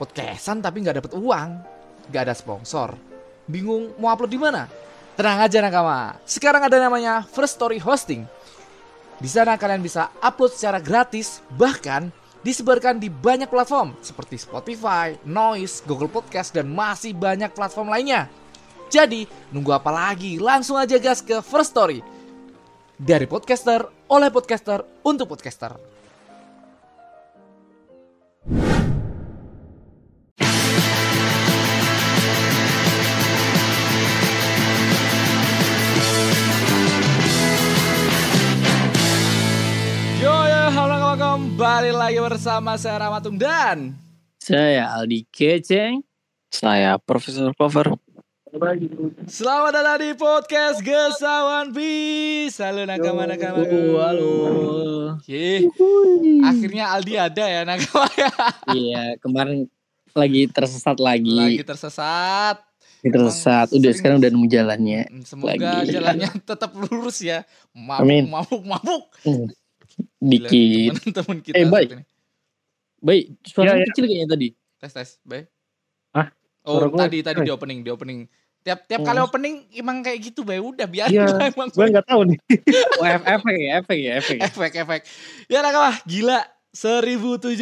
podcastan tapi nggak dapet uang, nggak ada sponsor. Bingung mau upload di mana? Tenang aja nakama. Sekarang ada namanya First Story Hosting. Di sana kalian bisa upload secara gratis, bahkan disebarkan di banyak platform seperti Spotify, Noise, Google Podcast, dan masih banyak platform lainnya. Jadi, nunggu apa lagi? Langsung aja gas ke First Story. Dari podcaster, oleh podcaster, untuk podcaster. Kembali lagi bersama saya Ramatung dan Saya Aldi Keceng. Saya Profesor Cover. Selamat datang di podcast Gesawan Bis. Halo nakama nakama. Halo. Akhirnya Aldi ada ya nakama ya. Iya, kemarin lagi tersesat lagi. Lagi tersesat. Lagi tersesat. Udah sering- sekarang udah nemu jalannya. Hmm, Semoga Lagi. jalannya tetap lurus ya. Mabuk, Amin. mabuk, mabuk. Hmm. Dikit. Teman-teman kita. Eh, baik. Baik, suara Iya, iya. kecil kayaknya tadi. Tes tes, baik. Hah? Oh, Suara tadi tadi di opening, di opening. Tiap tiap Oh. kali opening emang kayak gitu, Bay. Udah biar Iya, emang Gue nggak tahu nih. Oh, ef- efek ya, efek ya, efek ya. efek efek. Ya nakama, gila. 1077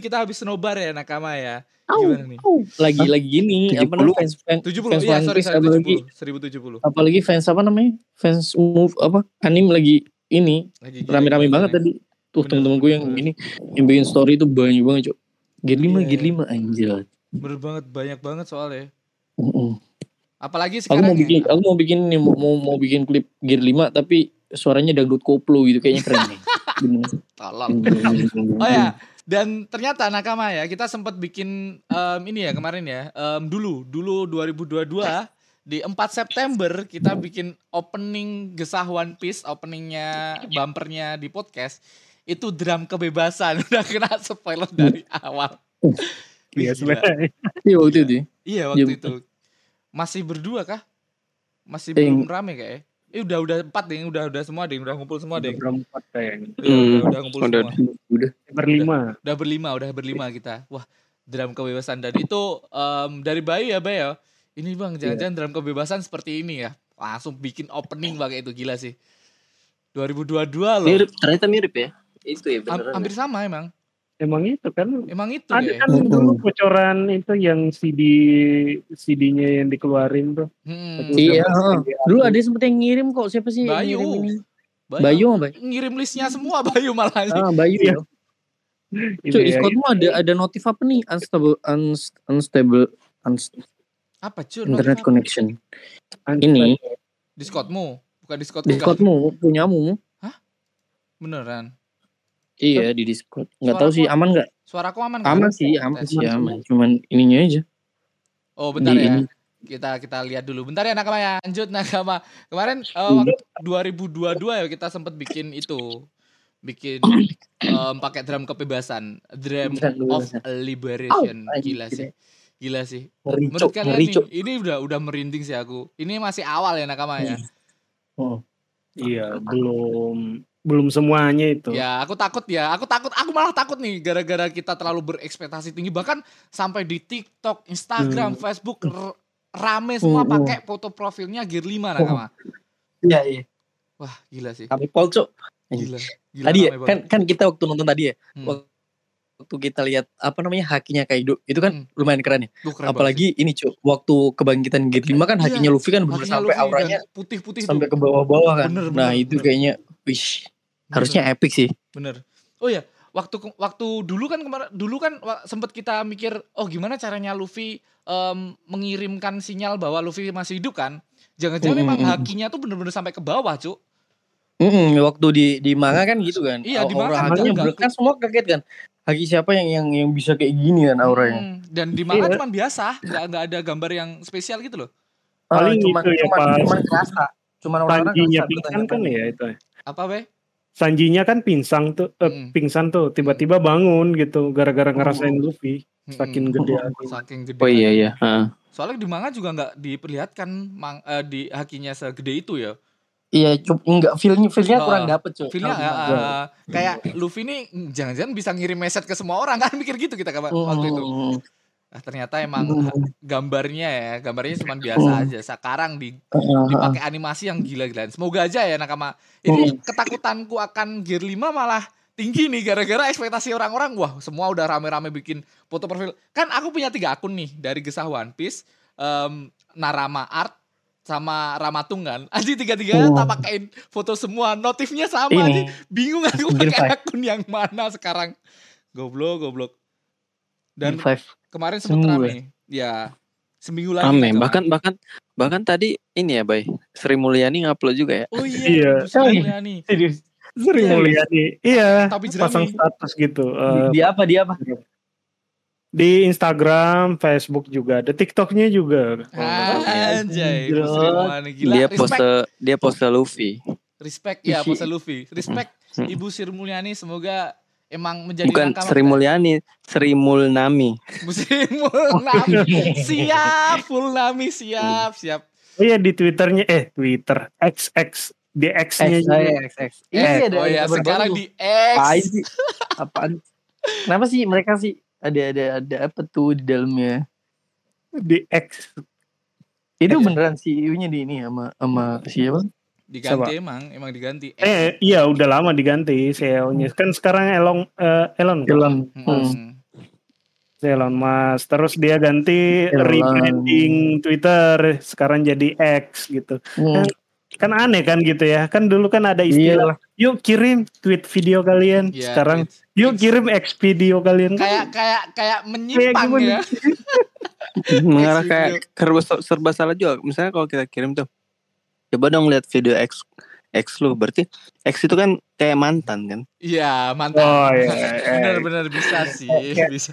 kita habis nobar ya nakama ya. Gimana nih? Lagi lagi gini, apa 70. namanya fans fans 70 fans iya sorry sorry apalagi 70 1070 apalagi fans apa namanya? Fans move apa? Anim lagi ini rame-rame banget gila. tadi. Tuh temen-temen gue yang bener. ini yang bikin story itu banyak banget, Cok. Gear 5, Iya. gear 5 anjir. bener banget banyak banget soalnya Heeh. apalagi Aku sekarang mau ya. bikin, aku mau bikin nih, mau, mau, mau bikin klip Gear 5 tapi suaranya dangdut koplo gitu kayaknya keren nih. Tolong oh ya dan ternyata nakama ya kita sempat bikin em, ini ya kemarin ya em, dulu dulu 2022 di 4 September kita bikin opening gesah One Piece openingnya bumpernya di podcast itu drum kebebasan udah kena spoiler dari awal Iya, sebenarnya. Iya waktu itu. ya. Iya waktu Iya, itu. Masih berdua kah? Masih Eh, belum rame kayak. Eh udah udah empat deh, udah udah semua deh, udah ngumpul semua deh. Berempat kayaknya. Iya, udah, Hmm, udah ngumpul udah. semua. Udah. Berlima. Udah berlima, udah berlima kita. Wah, drum kebebasan dan itu em, dari Bayu ya, Bayu. Ya. Ini Bang, jangan-jangan drum kebebasan seperti ini ya. Langsung bikin opening pakai itu gila sih. 2022 loh. Mirip, ternyata mirip ya. Itu ya beneran. hampir sama emang. Emang itu kan. Emang itu Ada deh. kan Mm-mm. dulu bocoran itu yang CD CD-nya yang dikeluarin tuh. Hmm, Iya, Dulu ada sempet yang ngirim kok siapa sih? yang Bayu. ngirim ini? Bayu. Bayu apa? Bayu? Ngirim listnya semua Bayu malah. Ah, Bayu Iya. ya. Cuy, ya, Discordmu ada ada notif apa nih? Unstable unst- unstable unst- Apa cuy? internet connection. Ini Discordmu, bukan Discord. Discordmu punyamu. Beneran. Iya di Discord. Enggak tahu sih aman enggak? Suaraku aman kan? Aman sih, aman sih aman. Cuman ininya aja. Oh bentar Di ya. ini. Kita kita lihat dulu. Bentar ya Nakama ya. Lanjut Nakama. Kemarin eh, waktu 2022 ya kita sempat bikin itu. Bikin em, pakai drum kebebasan. Drum of liberation. Oh, Gila sih. Gila sih. Ngeri, Menurut kalian Ngeri, nih, Cok. ini udah udah merinding sih aku. Ini masih awal ya Nakama ya. Oh. Iya, belum belum semuanya itu. Ya, aku takut ya. Aku takut, aku malah takut nih gara-gara kita terlalu berekspektasi tinggi bahkan sampai di TikTok, Instagram, Facebook r- rame semua Hmm, hmm. pakai foto profilnya Gear 5 nakama. Iya, iya. Wah, gila sih. Kami pol, Cok. Gila. gila Tadi ya, kan kan kita waktu nonton tadi ya. Hmm. Waktu kita lihat apa namanya hakinya Kaido, itu kan Hmm. lumayan keren ya. Duh, keren banget Apalagi ini, Cok. Waktu kebangkitan Gear 5 kan Iya, hakinya Luffy kan Hakinya sampai Luffy auranya dan putih-putih sampai ke bawah-bawah kan. Bener, nah, bener, itu bener. kayaknya wish harusnya epic sih. Bener. Oh ya, waktu waktu dulu kan kemarin dulu kan sempet kita mikir, oh gimana caranya Luffy em, mengirimkan sinyal bahwa Luffy masih hidup kan? Jangan-jangan Mm, memang mm, mm. hakinya tuh bener-bener sampai ke bawah, Cuk. Mm-mm, waktu di di manga kan gitu kan. Iya, di manga kan kan semua kaget kan. Haki siapa yang yang yang bisa kayak gini kan auranya. Hmm, dan di manga Iya. cuman biasa, nggak nggak ada gambar yang spesial gitu loh. Ah, Paling cuman, itu ya, cuman, pas cuman kerasa. Cuman orang-orang Sanjinya pingsan kan ya itu. Apa be? Sanjinya kan pingsan tuh, eh, Mm. pingsan tuh, tiba-tiba bangun gitu gara-gara ngerasain Oh. Luffy. Mm-mm. Saking gede Hmm, hatinya. Saking gede. Oh iya iya. Ah. Soalnya di manga juga nggak diperlihatkan mang, eh, di hakinya segede itu ya. Iya, enggak feelnya feelnya Oh, kurang dapet cuy. Feelnya manga. eh, kayak Luffy nih mm, jangan-jangan bisa ngirim message ke semua orang kan mikir gitu kita kapan waktu itu. Hmm. Ah, ternyata emang gambarnya ya, gambarnya cuma biasa aja. Sekarang di dipakai animasi yang gila-gilaan. Semoga aja ya nakama. Ini ketakutanku akan Gear 5 malah tinggi nih gara-gara ekspektasi orang-orang wah semua udah rame-rame bikin foto profil. Kan aku punya tiga akun nih dari Gesah One Piece, em, Narama Art sama Ramatung kan. Aji tiga-tiganya tak pakein foto semua, notifnya sama Ini. aja. Bingung aku pakai akun yang mana sekarang. Goblok, goblok. Dan Five. kemarin sempat rame. Ya, seminggu lagi. Rame. Nakama. Bahkan bahkan bahkan tadi ini ya, Bay. Sri Mulyani ngupload juga ya. Oh iya, Iya. Sri Mulyani. Serius. Sering Iya. Mulyani. Iya, Tapi pasang status gitu. Di, Eh, di apa? Di apa? Di Instagram, Facebook juga ada, TikToknya juga. Ah, Anjay, gila. dia respect, pose dia pose Luffy. respect ya, pose Luffy. Respect Hmm. Ibu Sri Mulyani semoga emang menjadi Bukan nakama Sri. Mulyani, Sri Mulnami. Ibu Sri Mulyani. siap, full nami siap, siap. Oh iya di Twitternya, eh Twitter, XX, di X-nya X, juga. X, X. Iya, ada oh ya, kabar sekarang di X. Apaan sih? Apaan? Kenapa sih mereka sih ada ada ada apa tuh di dalamnya? Di X. Itu Ada. beneran CEO-nya di ini sama sama siapa? Diganti Siapa? emang, emang diganti. X. Eh iya udah lama diganti CEO-nya. Kan sekarang Elon eh, Elon kan? Elon. Hmm. Elon Musk. Terus dia ganti Elon. rebranding Twitter sekarang jadi X gitu. Hmm. Kan aneh kan gitu ya. Kan dulu kan ada istilah, yuk kirim tweet video kalian. Iya, sekarang tweet. yuk kirim X video kalian. kayak kayak kayak menyimpang gimana? ya. Mengarah kayak serba, serba salah juga. Misalnya kalau kita kirim tuh, coba dong lihat video X X lu. Berarti X itu kan kayak mantan kan? Iya, mantap. Oh iya. iya. Bener-bener bisa sih, bisa.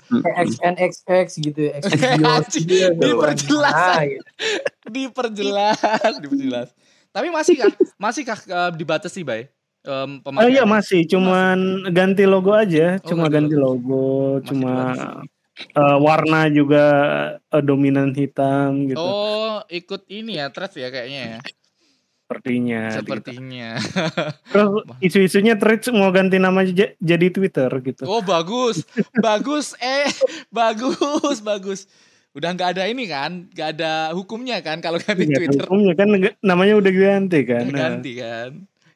Gitu ya. X video. Anjing, diperjelas. Ah, gitu. diperjelas, diperjelas. Tapi masih kah, masih kah eh, dibatasi, Bay? Em, Oh iya masih, cuman ganti logo aja, Oh, cuma ganti logo, Masih cuma dibatasi. eh, warna juga eh, dominan hitam gitu Oh, ikut ini ya, threads ya kayaknya ya. sepertinya. gitu. Sepertinya. Terus isu-isunya threads mau ganti nama jadi Twitter gitu. Oh, bagus. Bagus, eh. Bagus, bagus. Udah nggak ada ini kan? Nggak ada hukumnya kan kalau ganti Iya, Twitter. hukumnya kan namanya udah ganti kan. Udah Nah, ganti kan.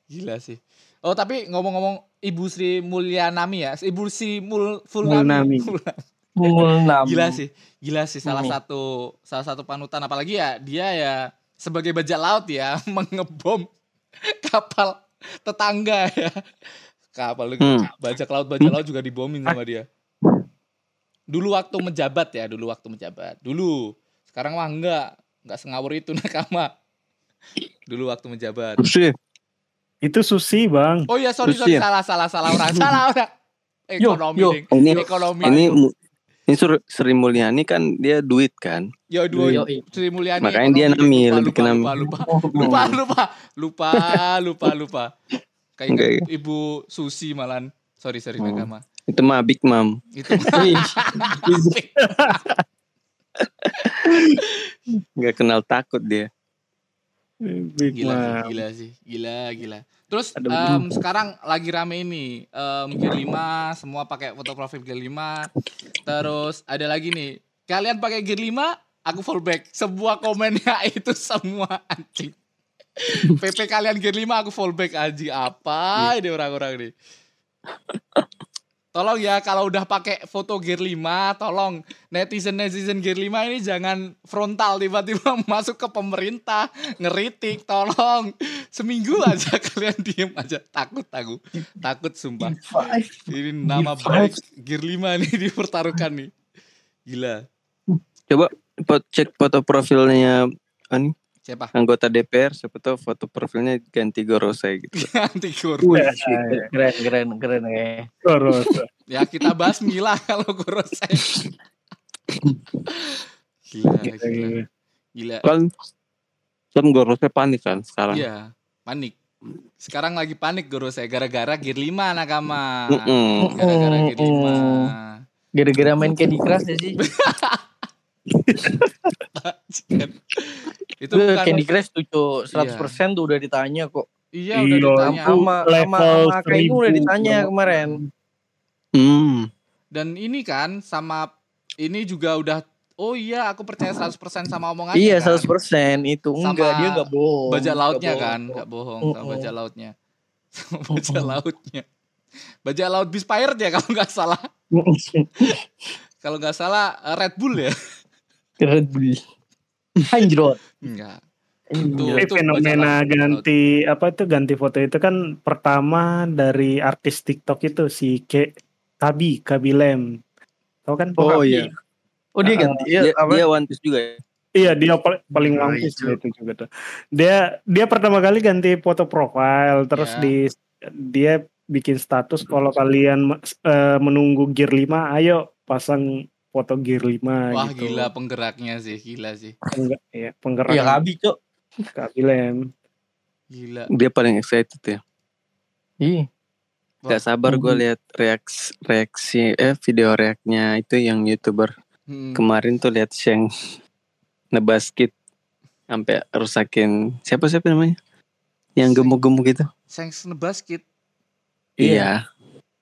Gila sih. Oh, tapi ngomong-ngomong Ibu Sri Mulyanami ya. Ibu Sri Mul Fulnami. Mulnami. Mulnam. Gila sih, gila sih salah Hmm. satu salah satu panutan apalagi ya dia ya sebagai bajak laut ya mengebom kapal tetangga ya. Kapal Hmm. bajak laut bajak laut juga dibomin sama dia. Dulu waktu menjabat ya, dulu waktu menjabat. Dulu. Sekarang mah enggak, enggak sengawur itu nakama. Dulu waktu menjabat. Terus itu susi bang. Oh iya, sorry Terus sorry ya? salah salah salah orang, salah orang. Ekonomi, yo. Ding. ini ekonomi. ini ini Sur- Sri Mulyani kan dia duit kan. Yo dua Yo, Sri Mulyani. Makanya dia nami, Lupa, lebih lupa, nami. lupa, lupa, lupa, lupa, lupa, lupa, lupa. Kayak ingat Ibu Susi malan. Sorry, sorry Oh. Nakama. Itu mah Big Mom. Itu Nggak kenal takut dia. Big gila, sih, Mom. gila sih, gila, gila. Terus em, sekarang lagi rame ini em, Gear 5 semua pakai foto profil Gear 5. Terus ada lagi nih, kalian pakai Gear 5, aku fallback. Sebuah komennya itu semua anjing. PP kalian Gear 5 aku fallback anjing. Apa ini orang-orang nih? Tolong ya kalau udah pakai foto Gear 5, tolong netizen-netizen Gear 5 ini jangan frontal tiba-tiba masuk ke pemerintah, ngeritik, tolong. Seminggu aja kalian diem aja, takut aku. Takut sumpah. Ini nama baik Gear 5 nih dipertaruhkan nih. Gila. Coba pot- cek foto profilnya ani, Siapa? anggota DPR, siapa tahu foto profilnya ganti Gorosei gitu. Anti guru. Wih, keren keren keren ya. Terus. Ya kita bahas Mila kalau Gorosei. Gila, gila. Gila. Kan kan Gorosei panik kan sekarang. Iya, panik. Sekarang lagi panik Gorosei gara-gara Gear 5 nakama. Gara-gara Gear 5. Gara-gara main Candy Crush ya sih. Itu bukan Candy Crush tuh Cuk. 100% tuh udah ditanya kok. Iya udah Iya, ditanya. Sama sama level sama kayak udah 1000. ditanya kemarin. Hmm. Dan ini kan sama ini juga udah Oh iya, aku percaya 100% sama omongannya. Iya kan? 100% itu Sama enggak dia enggak bohong. Bajak lautnya bohong. kan, nggak bohong sama bajak lautnya. Sama bajak lautnya. Bajak laut bis pirate ya kalau nggak salah. Kalau nggak salah Red Bull ya. Red Bull. Anjrot. Enggak. Itu fenomena ganti apa itu ganti foto itu kan pertama dari artis TikTok itu si Ke Kabi Kabi Lem. Tahu kan? Oh iya. Oh dia ganti. Dia, Iya, apa? dia One Piece juga ya. Iya dia pal- paling Oh, mampus itu. itu juga tuh. Dia dia pertama kali ganti foto profile terus Ya. di dia bikin status kalau kalian eh, menunggu gear 5 ayo pasang foto gear 5 Wah gitu. gila penggeraknya sih, gila sih. Pengge- ya, penggerak Iya kabi cok. Kabi Lem. Gila. Dia paling excited ya. Iya. Wah. Gak sabar gue lihat reaksi reaksi eh video reaknya itu yang youtuber Hmm. kemarin tuh lihat Sheng nebasket sampai rusakin siapa siapa namanya yang Sheng. gemuk-gemuk gitu. Sengs Basket. Iya,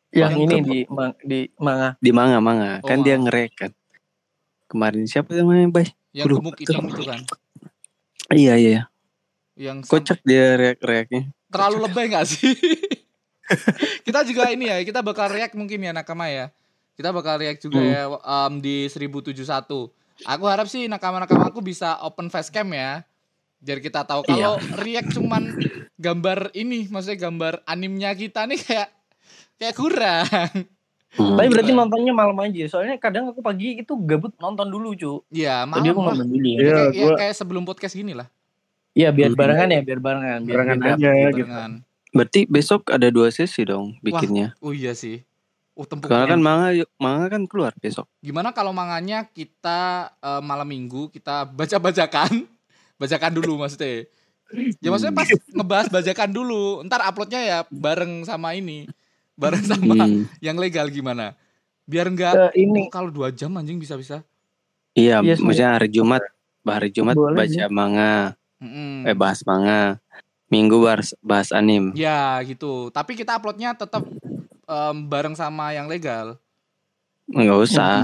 Yang Yang ini ke- di mang, di manga. di manga manga Oh, kan dia manga. ngerek kan. Kemarin siapa namanya bay? Yang Aduh, gemuk hitam itu kan. Iya iya. Yang Kocak dia reak reaknya. terlalu lebay gak sih? kita juga ini ya, kita bakal react mungkin ya Nakama ya. Kita bakal react juga Hmm. ya um, di 1071. Aku harap sih nakama-nakama aku bisa open facecam ya. Biar kita tahu kalau react cuman gambar ini, maksudnya gambar animnya kita nih kayak kayak kurang. Hmm. Tapi berarti nontonnya malam aja. Soalnya kadang aku pagi itu gabut nonton dulu cu. Iya, Jadi aku malam nonton dulu. Iya, Kayak, ya, gua kayak sebelum podcast gini lah. Iya biar Hmm. barengan ya, biar barengan. Biar, Barengan biar aja gitu. Barengan. Berarti besok ada dua sesi dong bikinnya. Oh iya sih. Oh tempuk Karena kan manga manga kan keluar besok. Gimana kalau manganya kita eh, malam minggu kita baca-bacakan, bacakan dulu maksudnya. Ya maksudnya pas ngebahas bajakan dulu, ntar uploadnya ya bareng sama ini, bareng sama Hmm. yang legal gimana? Biar enggak Eh, ini oh, kalau dua jam anjing bisa-bisa. Iya, Iya, maksudnya hari Jumat, hari Jumat Boleh, baca manga, Mm-mm. eh bahas manga. Minggu bahas bahas anim. Ya gitu. Tapi kita uploadnya tetap em, bareng sama yang legal. Enggak usah.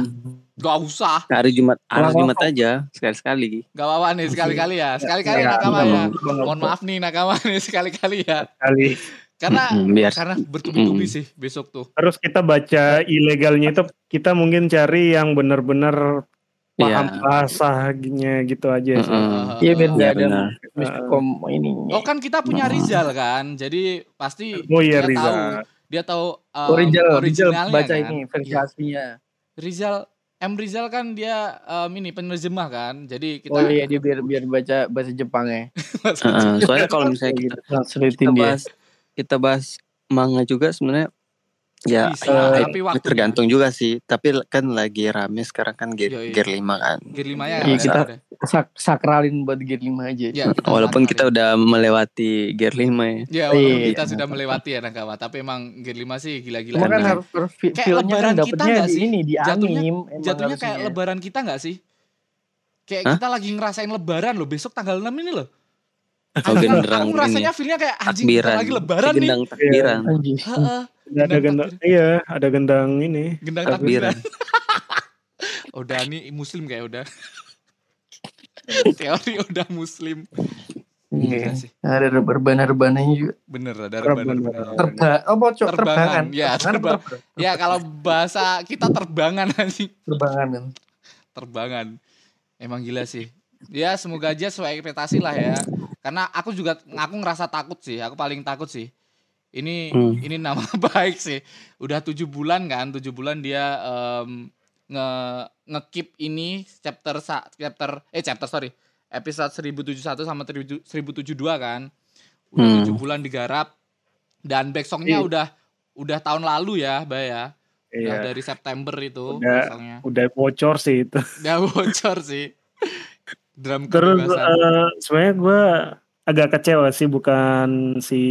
Gak usah, Hari Jumat, hari? Jumat aja sekali-sekali. gak apa-apa nih sekali-kali ya, sekali-kali Ya, nakama enggak ya. Mohon maaf nih nakama nih sekali-kali ya. kali. Karena Mm, biar karena bertubi-tubi Mm. sih besok tuh. Terus kita baca ilegalnya itu kita mungkin cari yang benar-benar paham Iya. bahasanya gitu aja sih. Iya ada benar. miskom ini. Oh kan kita punya Mm. Rizal kan, jadi pasti Oh iya dia Riza. tahu dia tahu um, Oh, Rizal, Rizal originalnya baca kan. ini versi Iya. aslinya. Rizal M Rizal kan dia um, ini penerjemah kan, jadi kita Oh iya dia biar biar baca bahasa Jepang ya. Heeh, soalnya kalau misalnya kita, kita Translatein dia. Kita bahas manga juga sebenarnya ya Bisa, eh, tapi waktunya. tergantung juga sih. Tapi kan lagi rame sekarang kan gear, Yoi. gear 5 kan. Gear 5 ya. Iya, ada- kita-. Sak sakralin buat gear 5 aja. Ya, kita Walaupun kita udah melewati gear 5 ya. Ya, walaupun Iya. kita sudah melewati ya Nakama, tapi emang Gear 5 sih gila-gila. Kan harus Kayak lebaran kan kita di sih? ini di Jatuhnya- anim. Jatuhnya kayak lebaran kita nggak sih? Kayak Hah? kita lagi ngerasain lebaran loh, besok tanggal 6 ini loh. Oh, Anjing, genderang aku ini. rasanya feelnya kayak anjing Takbiran. lagi lebaran nih. Gendang takbiran. Anjing. Heeh, Ada, ada Gendang gendang, iya, ada gendang ini. gendang Takbiran. takbiran. udah nih muslim kayak udah. Teori udah muslim. Iya. Gila sih. Ada rebahan-rebahannya juga. Bener ada rebahan. Terba oh bocok Terbangan. Ya, Terbangan, terbang. ter- Ya kalau bahasa kita terbangan anjing. terbangan. terbangan. Emang gila sih. Ya semoga aja sesuai ekspektasi lah ya. Karena aku juga aku ngerasa takut sih. Aku paling takut sih. Ini Hmm. ini nama baik sih. Udah tujuh bulan kan, tujuh bulan dia em, nge ngekip ini chapter sa- chapter eh chapter sorry episode 1071 sama 1072 kan. Udah Hmm. tujuh bulan digarap dan backsongnya Iya. udah udah tahun lalu ya, Mbak ya. Udah Iya. dari September itu Udah. backsongnya. Udah bocor sih itu. Udah bocor sih. Drum Terus eh, sebenarnya gue agak kecewa sih bukan si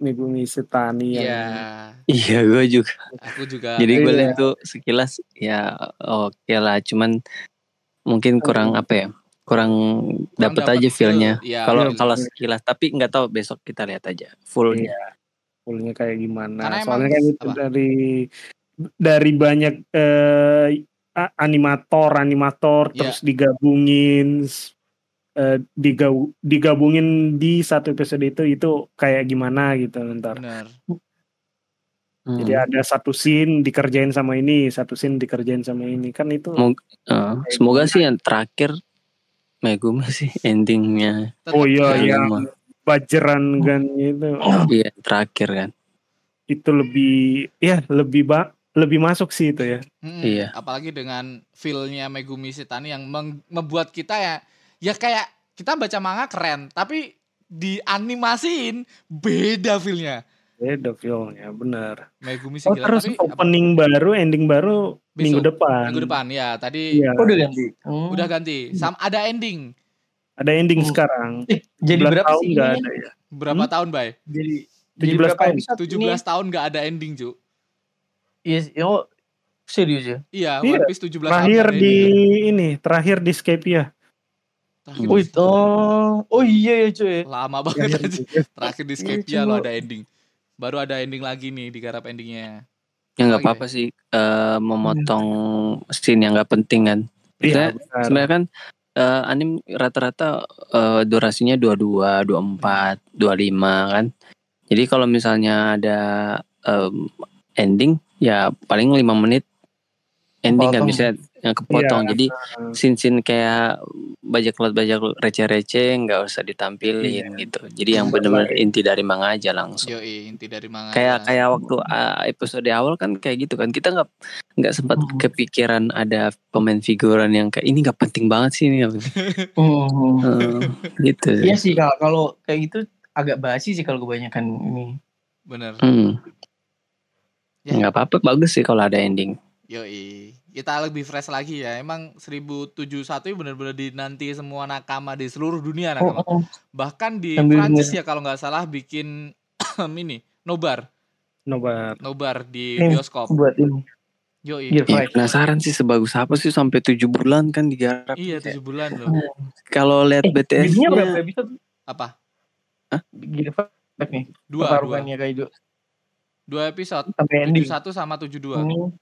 Megumi Setani yang Iya, Iya, gue juga. aku juga. Jadi gue Iya. lihat tuh sekilas ya oke lah, cuman mungkin kurang apa ya? Kurang dapet dapet aja feel-nya. feel. Iya, Kalau feel. kalau sekilas, tapi nggak tahu besok kita lihat aja fullnya. Iya. fullnya kayak gimana. Karena Soalnya kan itu dari dari banyak eh, animator animator Iya. terus digabungin eh, digau- digabungin di satu episode itu itu kayak gimana gitu ntar bener Hmm. jadi ada satu scene dikerjain sama ini satu scene dikerjain sama ini. Kan itu Mau- Eh, semoga sih yang terakhir Megumi sih endingnya. Tetap oh iya yang yang lama. bajeran gan itu. Iya terakhir kan. Itu lebih ya lebih ba lebih masuk sih itu ya Mm-mm. Iya. apalagi dengan feel-nya Megumi Sitani yang membuat kita ya ya kayak kita baca manga keren tapi dianimasiin beda feel-nya beda feelnya benar Megumi sih oh gila terus tapi apa- opening baru ending baru minggu Besok, depan minggu depan ya tadi Iya. Oh, udah ganti. Hmm. udah ganti Sam ada ending ada ending Hmm. sekarang Eh, jadi 11 berapa tahun sih ada ya berapa Hmm? tahun bay Jadi jadi 17 berapa tahun. episode 17 tahun nggak ada ending cu Iya, yes, oh, serius ya. iya Iya, One Piece 17 tahun terakhir di ending. ini terakhir di Skype ya Terakhir Oh, di- itu, oh, oh iya ya cuy. lama Terakhir banget. di- aja terakhir di Skype ya lo ada ending. Baru ada ending lagi nih digarap endingnya. Ya nggak apa-apa sih. Eh, memotong scene yang nggak penting kan. Iya, Sebenarnya- benar. sebenarnya kan eh, anim rata-rata eh, durasinya 22, 24, 25 kan. Jadi kalau misalnya ada em, ending ya paling 5 menit ending kan Kepotong. bisa yang kepotong. Iya. Jadi scene-scene kayak bajak laut bajak receh-receh nggak usah ditampilin Iya. gitu. Jadi yang benar-benar inti dari manga aja langsung. Yoi, inti dari manga Kayak kayak waktu uh, episode awal kan kayak gitu kan kita nggak nggak sempat Hmm. kepikiran ada pemain figuran yang kayak ini nggak penting banget sih ini nggak. Hmm. Eh, gitu. Iya sih kalau kalau kayak gitu agak basi sih kalau kebanyakan ini. bener Hmm. Ya. Nggak apa-apa bagus sih kalau ada ending. Yoi, kita lebih fresh lagi ya. Emang 1071 ini benar-benar dinanti semua nakama di seluruh dunia nakama. Oh, oh. Bahkan di Sambil Prancis ya kalau nggak salah bikin ini nobar, nobar nobar di Hmm, bioskop. buat ini. Yoi. Gear Ya, Five. penasaran sih sebagus apa sih sampai tujuh bulan kan digarap. Iya, tujuh bulan loh. Kalau lihat Eh, BTS Jadinya berapa episode? Apa? Gear Five nih. Dua, dua. Pertarungannya kayak itu Dua episode. sampai ending. 71 sama 72. Hmm.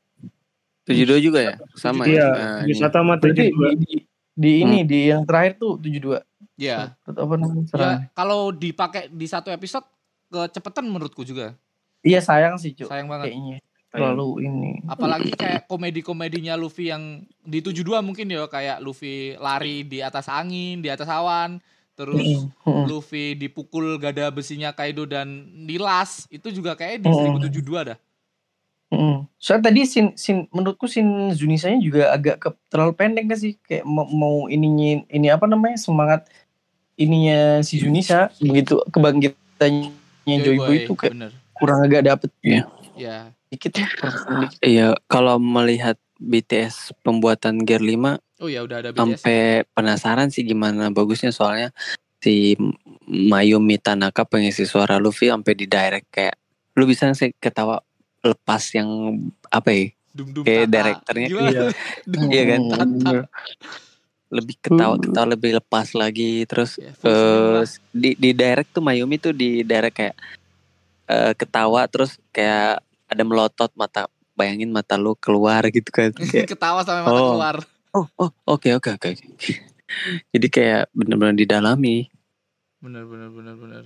tujuh dua juga ya sama iya ya. Nah, di ini. satu sama tujuh dua. di, di, di ini di yang terakhir tuh 72. Ya. Apa namanya? Ya, kalau dipakai di satu episode kecepatan menurutku juga. Iya sayang sih, Cuk. Sayang banget. Kayaknya terlalu ini. Apalagi kayak komedi-komedinya Luffy yang di 72 mungkin ya kayak Luffy lari di atas angin, di atas awan, terus Hmm. Luffy dipukul gada besinya Kaido dan Nilas, itu juga kayak di Hmm. 1072 dah. Soalnya tadi sin, sin menurutku sin Zunisanya juga agak ke, terlalu pendek gak sih? Kayak mau, mau ininya ini apa namanya semangat ininya si Zunisa begitu kebangkitannya Joy Boy itu kayak bener. kurang agak dapet Ya. dikit ya. Iya, kalau melihat BTS pembuatan Gear 5 Oh ya udah ada BTS. sampai penasaran sih gimana bagusnya soalnya si Mayumi Tanaka pengisi suara Luffy sampai di direct kayak lu bisa sih ketawa lepas yang apa ya Dum -dum kayak Tata. direkturnya iya. Iya kan? Tata. lebih ketawa ketawa lebih lepas lagi terus Ya, full senyum eh di di direct tuh Mayumi tuh di direct kayak eh, ketawa terus kayak ada melotot mata bayangin mata lu keluar gitu kan Kayak, Ketawa sampai mata Oh. keluar. Oh oh oke oke oke jadi kayak bener-bener didalami Bener bener bener bener.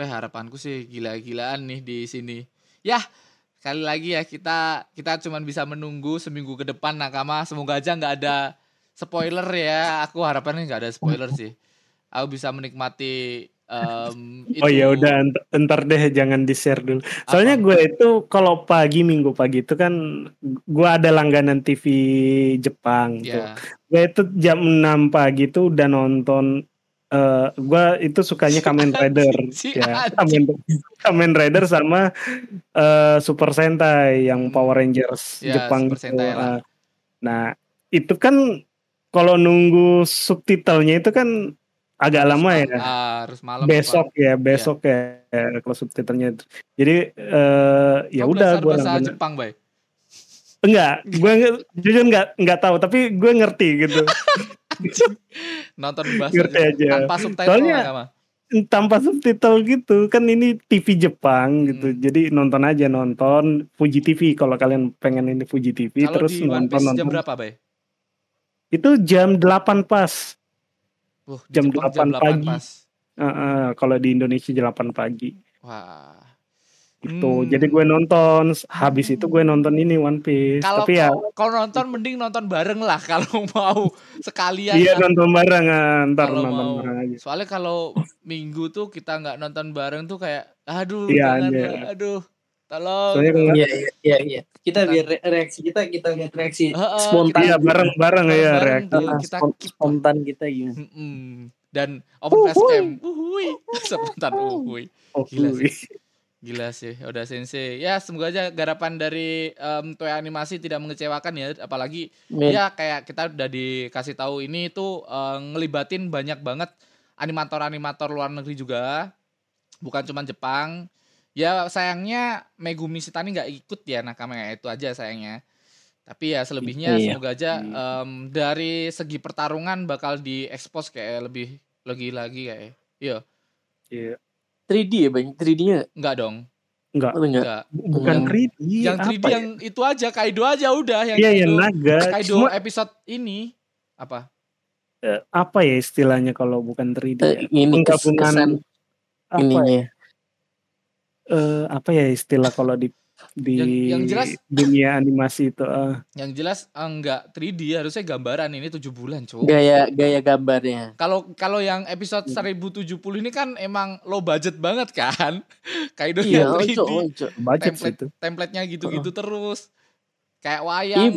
Wah harapanku sih gila-gilaan nih di sini. Ya sekali lagi ya kita kita cuman bisa menunggu seminggu ke depan nakama. Semoga aja nggak ada spoiler ya. Aku harapannya nggak ada spoiler sih. Aku bisa menikmati Oh itu. ya udah entar deh jangan di share dulu. Soalnya gue itu kalau pagi minggu pagi itu kan gue ada langganan TV Jepang tuh. Ya, Gue itu jam 6 pagi tuh udah nonton eh gue itu sukanya Kamen Rider Si ya. Kamen, Kamen Rider sama eh Super Sentai yang Hmm. Power Rangers Ya, Jepang Super gitu. Sentai lah. Eh, Nah, itu kan kalau nunggu subtitlenya itu kan agak lama ya Ah, harus malam besok ya besok ya, kalau subtitlenya itu. jadi eh ya udah gue bahasa Jepang, Bay. enggak gue jujur enggak enggak tahu tapi gue ngerti gitu Nonton bahasa Ngerti Jepang aja. tanpa subtitle Soalnya- tanpa subtitle gitu kan ini TV Jepang gitu Hmm. jadi nonton aja nonton Fuji TV kalau kalian pengen ini Fuji TV Kalau terus di One nonton Piece jam nonton berapa, Bay? itu jam 8 pas Di Jam Jepang 8 pagi. pas. Heeh, kalau di Indonesia jam 8 pagi Wah. itu Hmm. jadi gue nonton habis itu gue nonton ini One Piece Kalau tapi ya kalau nonton mending nonton bareng lah kalau mau sekalian iya lah. nonton bareng ah, ntar Kalau nonton mau. bareng aja Soalnya kalau minggu tuh kita nggak nonton bareng tuh kayak aduh Iya, jangan iya. aduh tolong. soalnya kalau Iya iya iya iya. Kita biar re- reaksi kita kita lihat reaksi Heeh, spontan. iya bareng bareng ya reaksi. kita keep spontan kita gimana? Mm-mm. dan open face cam uhui spontan uhui oh, Gila wih. gila sih. Udah sensei. Ya semoga aja garapan dari em, toy animasi tidak mengecewakan ya. Apalagi Men, ya kayak kita udah dikasih tahu ini tuh eh, ngelibatin banyak banget animator-animator luar negeri juga. Bukan cuma Jepang ya sayangnya Megumi Shitani nggak ikut ya nakama itu aja sayangnya. Tapi ya selebihnya Iya. semoga aja em, dari segi pertarungan bakal diekspos kayak lebih lagi lagi kayak iya. Iya. 3D ya banyak 3D-nya enggak dong. Enggak enggak? enggak bukan Yang- 3D yang 3D apa ya? yang itu aja Kaido aja udah yang iya Kaido, yang naga. Kaido cuma episode ini. Apa? Eh, apa ya istilahnya kalau bukan 3D ya? Eh, ini kes- kesan penggabungan apa ya? Eh, apa ya istilah kalau di di Yang- yang jelas- dunia animasi itu eh. Yang jelas eh, enggak 3D harusnya gambaran ini 7 bulan, Cuk. Gaya gaya gambarnya. Kalau kalau yang Hmm. episode 1070 ini kan emang low budget banget kan. Kaido Iya, yang 3D. ojo ojo. budget Template itu template-nya gitu-gitu terus. Kayak Iya wayang.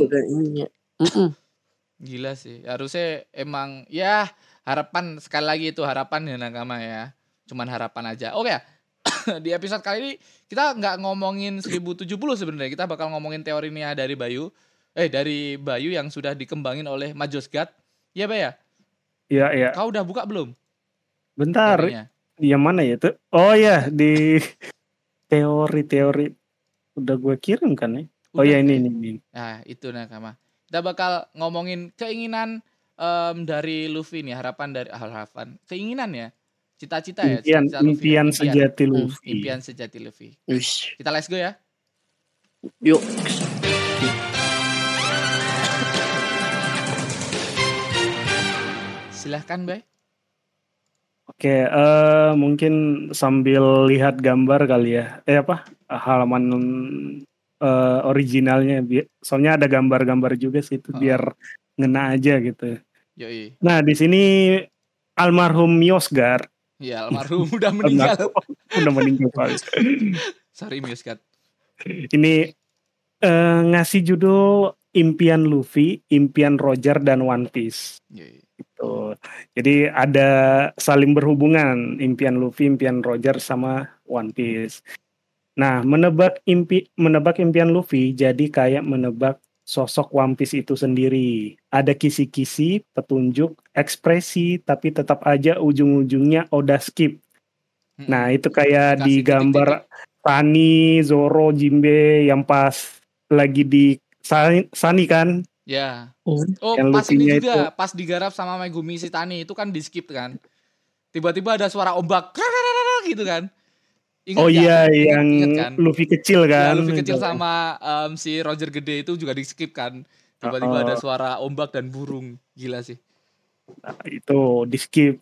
Mm-mm. Gila sih. Harusnya emang ya harapan sekali lagi itu harapan ya nakama ya. Cuman harapan aja. Oke ya. Di episode kali ini kita nggak ngomongin 1070 sebenarnya. Kita bakal ngomongin teorinya dari Bayu. Eh dari Bayu yang sudah dikembangin oleh Majos God. Iya, Bay ya? ya ya Kau udah buka belum? bentar teorinya? yang mana ya itu oh ya di teori-teori udah gue kirim kan ya oh Udah, ya ini ini, ini. Nah, itu nakama. Kita bakal ngomongin keinginan em, dari Luffy nih, harapan dari ah, harapan, keinginan ya. Cita-cita ya, impian cita-cita Luffy. impian sejati Hmm, Luffy Impian sejati Luffy. Wish. Kita let's go ya. Yuk. Silahkan, Bay. Oke, eh mungkin sambil lihat gambar kali ya. Eh apa? Halaman eh, originalnya. Soalnya ada gambar-gambar juga sih itu Oh. biar ngena aja gitu. Yoi. Nah, di sini almarhum Yosgar Ya, almarhum udah meninggal. udah meninggal. Pak. Sorry, Miuskat. Ini eh, ngasih judul Impian Luffy, Impian Roger dan One Piece. Yoi. Gitu. Jadi ada saling berhubungan impian Luffy, impian Roger sama One Piece. Nah, menebak impi menebak impian Luffy jadi kayak menebak sosok One Piece itu sendiri. Ada kisi-kisi, petunjuk, ekspresi, tapi tetap aja ujung-ujungnya udah skip. Mm-mm. Nah, itu kayak di gambar Tani, Zoro, Jimbe yang pas lagi di Sani, Sani kan? Ya. Hmm. Oh, Yang pas ini juga, pas digarap sama Megumi Shitani itu kan di skip kan. Tiba-tiba ada suara ombak gitu kan. Ingat oh nggak? iya, Ingat- yang ingat kan? Luffy kecil Ya, kan? Luffy kecil sama em, si Roger gede itu juga di skip kan. Tiba-tiba Oh. ada suara ombak dan burung. Gila sih. Nah, itu di skip.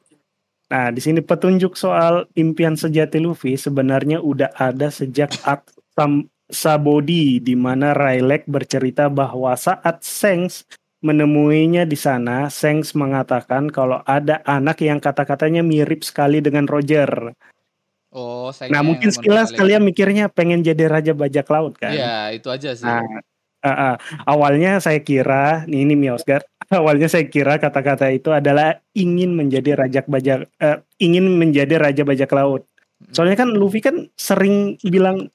Nah, di sini petunjuk soal impian sejati Luffy sebenarnya udah ada sejak Art Sam Sabodi di mana Rayleigh bercerita bahwa saat Shanks menemuinya di sana, Shanks mengatakan kalau ada anak yang kata-katanya mirip sekali dengan Roger. Oh, saya Nah, mungkin sekilas kali. kalian mikirnya pengen jadi raja bajak laut kan? Iya, itu aja sih. Nah, ah, ah. awalnya saya kira, nih ini Miosgar, awalnya saya kira kata-kata itu adalah ingin menjadi raja bajak, eh, ingin menjadi raja bajak laut. Mm. Soalnya kan Luffy kan sering bilang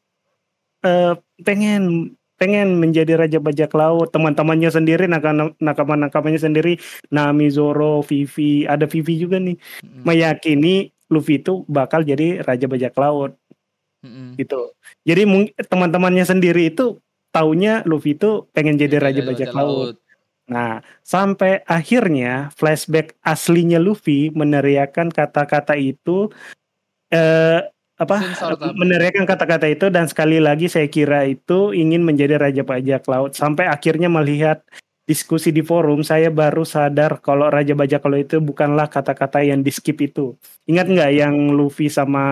eh, pengen pengen menjadi raja bajak laut. Teman-temannya sendiri, nakama- nakama-nakamanya sendiri, Nami, Zoro, Vivi, ada Vivi juga nih, Mm-mm. meyakini Luffy itu bakal jadi raja bajak laut Mm-mm. gitu. Jadi teman-temannya sendiri itu taunya Luffy itu pengen jadi raja bajak laut. Nah, sampai akhirnya flashback aslinya Luffy meneriakan kata-kata itu eh, apa meneriakan kata-kata itu dan sekali lagi saya kira itu ingin menjadi raja bajak laut sampai akhirnya melihat diskusi di forum saya baru sadar kalau raja bajak laut itu bukanlah kata-kata yang di skip itu ingat nggak yang Luffy sama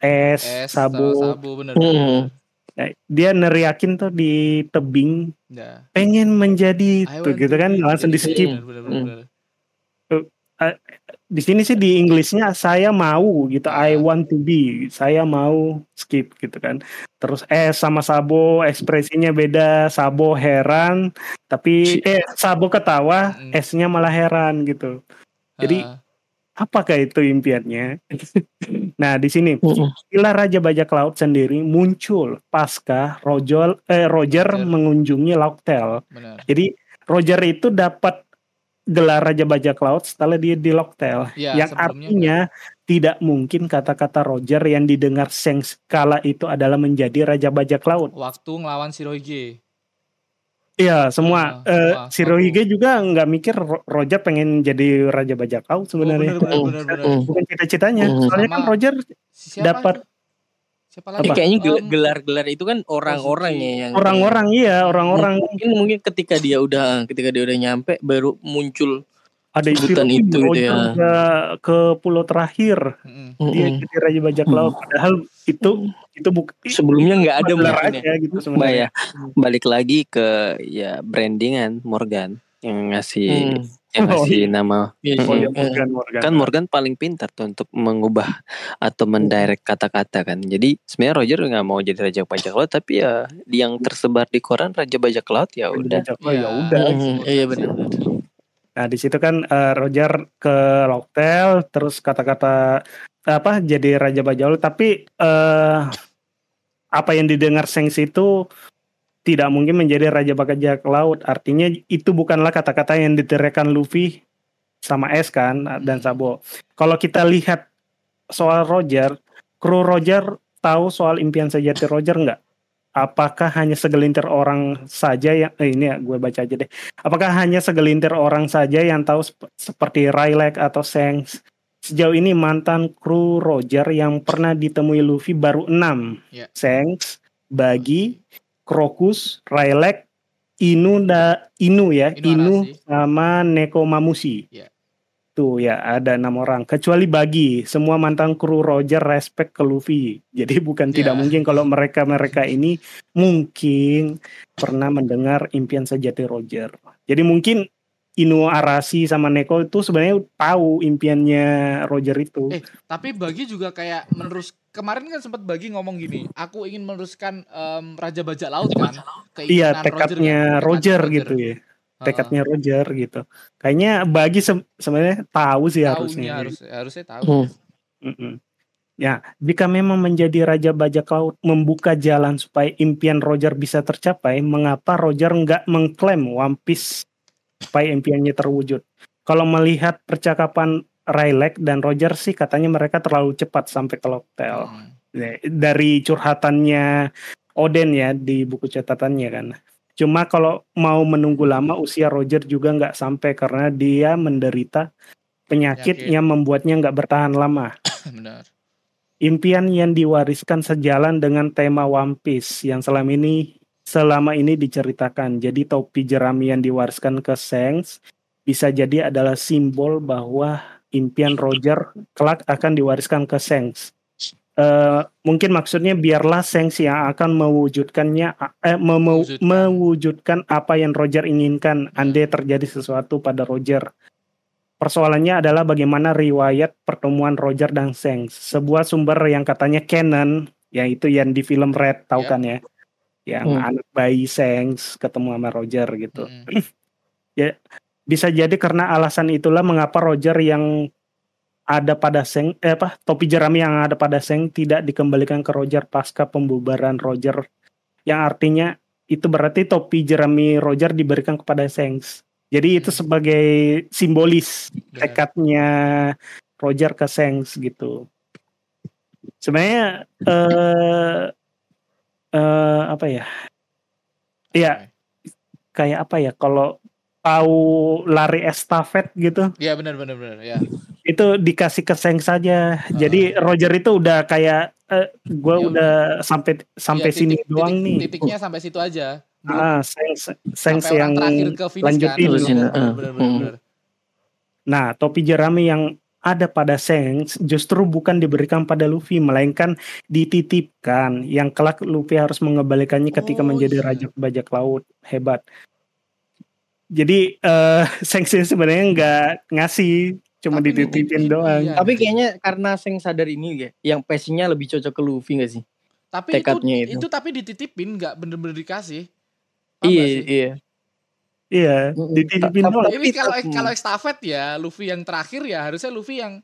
S, Es, Sabo Sabo bener. Hmm. Nah, dia neriakin tuh di tebing Ya. pengen menjadi itu gitu kan langsung di skip bener, bener, bener. Di sini sih di Inggrisnya saya mau gitu I Ah. want to be saya mau skip gitu kan terus eh sama Sabo ekspresinya beda Sabo heran tapi eh Sabo ketawa Mm. S-nya malah heran gitu Jadi, Ah, apakah itu impiannya nah di sini Hmm. istilah Raja Bajak Laut sendiri muncul pasca Roger eh, Roger Roger. mengunjungi bener. jadi Roger itu dapat gelar Raja Bajak Laut setelah dia di Locktail. Iya, yang artinya tidak mungkin kata-kata Roger yang didengar Seng kala itu adalah menjadi Raja Bajak Laut. Waktu ngelawan Shirohige. Iya, semua. Eh, semua. Shirohige juga nggak mikir Ro- Roger pengen jadi Raja Bajak Laut Oh, sebenarnya. bener, bener, bener, bener. Hmm. Bukan cita-citanya. Hmm. Soalnya kan Roger dapat Siapa Eh, lagi? kayaknya gel- Em, gelar-gelar itu kan orang-orang ya yang orang-orang iya, orang-orang mungkin mungkin ketika dia udah ketika dia udah nyampe baru muncul ada istilah itu gitu ya. ke- ke pulau terakhir mm-mm. dia Mm-mm. jadi Raja Bajak Hmm. Laut. Padahal itu itu bukan sebelumnya nggak ada gelar mungkin ya. aja gitu sebenarnya. ya, balik lagi ke ya brandingan Morgan yang ngasih Hmm. yang Oh, ngasih nama Iya, Oh, iya. ya, Morgan, Morgan. kan Morgan paling pintar tuh untuk mengubah atau mendirect kata-kata kan. Jadi sebenarnya Roger nggak mau jadi raja bajak laut tapi ya yang tersebar di koran raja bajak laut ya udah. Ya Iya. udah. Hmm, Iya benar. Nah di situ kan eh, Roger ke Locktail terus kata-kata apa jadi Raja Bajak Laut tapi eh apa yang didengar Sengs itu tidak mungkin menjadi Raja Bajak Laut. Artinya itu bukanlah kata-kata yang diteriakan Luffy sama S kan dan Sabo. Kalau kita lihat soal Roger, kru Roger tahu soal impian sejati Roger nggak? Apakah hanya segelintir orang saja yang eh, ini ya gue baca aja deh. Apakah hanya segelintir orang saja yang tahu sep- seperti Rylek atau Sengs? Sejauh ini mantan kru Roger yang pernah ditemui Luffy baru enam. Ya. Sengs, Bagi, Krokus, Rylek, Inu da Inu ya, Inu Inu, sama Neko Mamushi. Ya. Tuh ya ada enam orang. Kecuali Bagi, semua mantan kru Roger respect ke Luffy. Jadi bukan tidak Ya. mungkin kalau mereka mereka ini mungkin pernah mendengar impian sejati Roger. Jadi mungkin Inu Arashi sama Neko itu sebenarnya tahu impiannya Roger itu. Eh, tapi bagi juga kayak menerus kemarin kan sempat bagi ngomong gini, aku ingin meneruskan em, Raja Bajak Laut kan. iya, Keinginan tekadnya kan? Roger, Tekadnya gitu ya. Tekadnya Roger gitu. Kayaknya Bagi se- sebenarnya tahu sih Tahu harusnya. harus harusnya tahu. Hmm. Mm-mm. Ya, jika memang menjadi Raja Bajak Laut membuka jalan supaya impian Roger bisa tercapai, mengapa Roger nggak mengklaim One Piece supaya impiannya terwujud? Kalau melihat percakapan Rylek dan Roger sih katanya mereka terlalu cepat sampai ke. Hmm. Ya, Dari curhatannya Oden ya di buku catatannya kan. Cuma kalau mau menunggu lama usia Roger juga nggak sampai karena dia menderita penyakit Penyakit. yang membuatnya nggak bertahan lama. Benar. Impian yang diwariskan sejalan dengan tema One Piece yang selama ini selama ini diceritakan. Jadi topi jerami yang diwariskan ke Shanks bisa jadi adalah simbol bahwa impian Roger kelak akan diwariskan ke Shanks. Eh, mungkin maksudnya biarlah Shanks yang akan mewujudkannya eh, mem- Mewujudkan. apa yang Roger inginkan andai terjadi sesuatu pada Roger. Persoalannya adalah bagaimana riwayat pertemuan Roger dan Shanks. Sebuah sumber yang katanya canon, yaitu yang di film Red, tahu Ya. kan ya? Yang Hmm. anak bayi Shanks ketemu sama Roger gitu. Hmm. Bisa jadi karena alasan itulah mengapa Roger yang ada pada Seng, eh apa, topi jerami yang ada pada Seng tidak dikembalikan ke Roger pasca pembubaran Roger. Yang artinya itu berarti topi jerami Roger diberikan kepada Shanks. Jadi itu Hmm. sebagai simbolis Benar. tekadnya Roger ke Shanks gitu. Sebenarnya eh eh apa ya? Iya, kayak apa ya? Kalau tahu lari estafet gitu, Iya benar benar benar ya. itu dikasih ke Seng saja. Jadi Roger itu udah kayak eh, gue Iya. udah sampai sampai Iya, sini titik- doang titik- nih. Titiknya sampai situ aja. Belum Ah, Seng sampai yang terakhir ke finish lanjutin. kan. Ah. bener, bener, Hmm. Nah, topi jerami yang ada pada Seng justru bukan diberikan pada Luffy, melainkan dititipkan. Yang kelak Luffy harus mengembalikannya ketika Oh, menjadi iya. raja bajak laut. Hebat. Jadi eh Seng sih sebenarnya nggak ngasih, cuma Tapi dititipin nitipin, doang. iya. Tapi kayaknya karena Seng sadar ini ya, yang passingnya lebih cocok ke Luffy gak sih? Tapi tekadnya itu, itu. itu tapi dititipin nggak bener-bener dikasih. Paham Iya, iya. Iya, dititipin doang. tapi- Ini kalau kalau estafet ya Luffy yang terakhir ya harusnya Luffy yang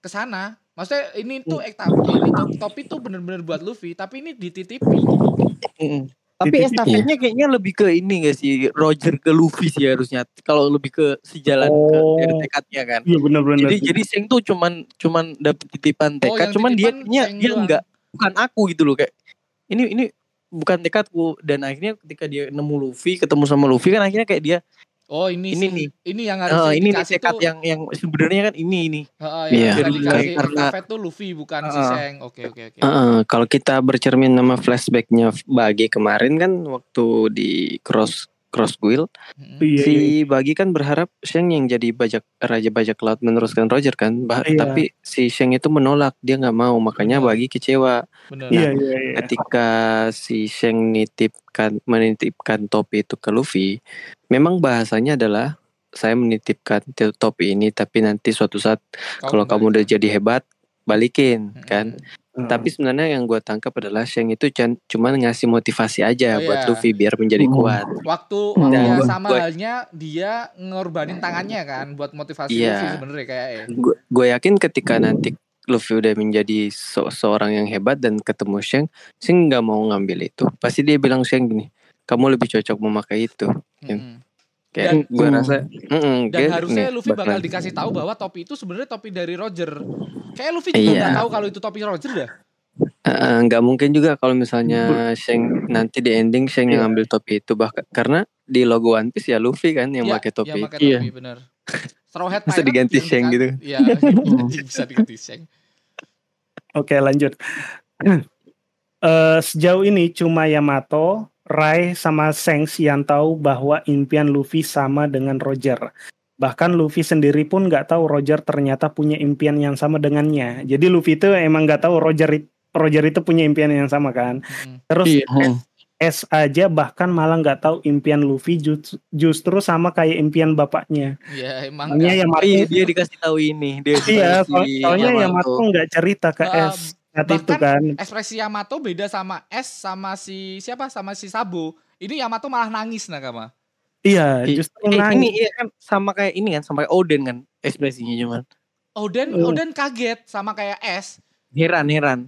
ke sana. Maksudnya ini tuh Hmm. ekta ini tuh topi tuh bener-bener buat Luffy, tapi ini dititipin. Tapi estafetnya kayaknya lebih ke ini gak sih? Roger ke Luffy sih harusnya. Kalau lebih ke sejalan Oh. ke dari tekadnya kan. Iya benar-benar. Jadi jadi Seng tuh cuman cuman dapet titipan Oh, tekad, yang cuman dia dia doang. enggak bukan aku gitu loh kayak ini ini bukan tekadku dan akhirnya ketika dia nemu Luffy ketemu sama Luffy kan akhirnya kayak dia Oh ini Ini sih, nih. ini yang eh, harusnya ini nih tekad tuh, yang yang sebenarnya kan ini ini. Heeh, Iya. yang harusnya dikasih Karena- tuh Luffy bukan si Heeh. Seng. Oke oke oke. Heeh, kalau kita bercermin nama flashbacknya Bagi kemarin kan waktu di cross cross guild. Iya, si iya. Bagi kan berharap Sheng yang jadi bajak raja bajak laut meneruskan Roger kan Bah- Iya. tapi si Sheng itu menolak dia nggak mau makanya. Bagi kecewa Bener. Iya, iya, iya. ketika si Sheng nitipkan menitipkan topi itu ke Luffy memang bahasanya adalah saya menitipkan topi ini tapi nanti suatu saat kalau kamu udah jadi hebat balikin Mm-mm. kan Hmm. tapi sebenarnya yang gue tangkap adalah Sheng itu cuman ngasih motivasi aja Oh, buat iya. Luffy biar menjadi Hmm. kuat waktu Hmm. ya sama gua- halnya dia ngorbanin tangannya kan buat motivasi Iya. Luffy sebenarnya kayak ya. gue yakin ketika nanti Luffy udah menjadi se- seorang yang hebat dan ketemu Sheng Sheng nggak mau ngambil itu pasti dia bilang Sheng gini kamu lebih cocok memakai itu Mm-mm. Kayak gue Hmm. rasa "Mm-mm, Dan dia- harusnya nih, Luffy bakal bakalan- dikasih tahu bahwa topi itu sebenarnya topi dari Roger. Kayak Luffy juga Iya. nggak tahu kalau itu topi Roger dah. Nggak mungkin juga kalau misalnya Sheng nanti di ending Sheng yang Iya. ngambil topi itu bahkan karena di logo One Piece ya Luffy kan yang Iya, pakai topi Yang pakai Iya. topi bener. Straw Hat Bisa diganti yang Sheng gitu. Iya, bisa diganti Sheng. Oke lanjut. Eh, sejauh ini cuma Yamato, Rai sama Sengs yang tahu bahwa impian Luffy sama dengan Roger. Bahkan Luffy sendiri pun nggak tahu Roger ternyata punya impian yang sama dengannya. Jadi Luffy itu emang nggak tahu Roger Roger itu punya impian yang sama kan. Mm-mm. Terus Iya. S, S aja bahkan malah nggak tahu impian Luffy ju- justru sama kayak impian bapaknya. Iya, emang Soalnya. Yamato, Iya, dia dikasih tahu ini. Dia iya, soalnya Yamato nggak cerita ke Ah, S saat itu bahkan kan. Ekspresi Yamato beda sama S sama si siapa sama si Sabo. Ini Yamato malah nangis nakama. Iya, justru Eh, nangis. ini iya kan sama kayak ini kan, sama kayak Oden kan ekspresinya cuman. Oden Hmm. Oden kaget sama kayak S. Heran, heran.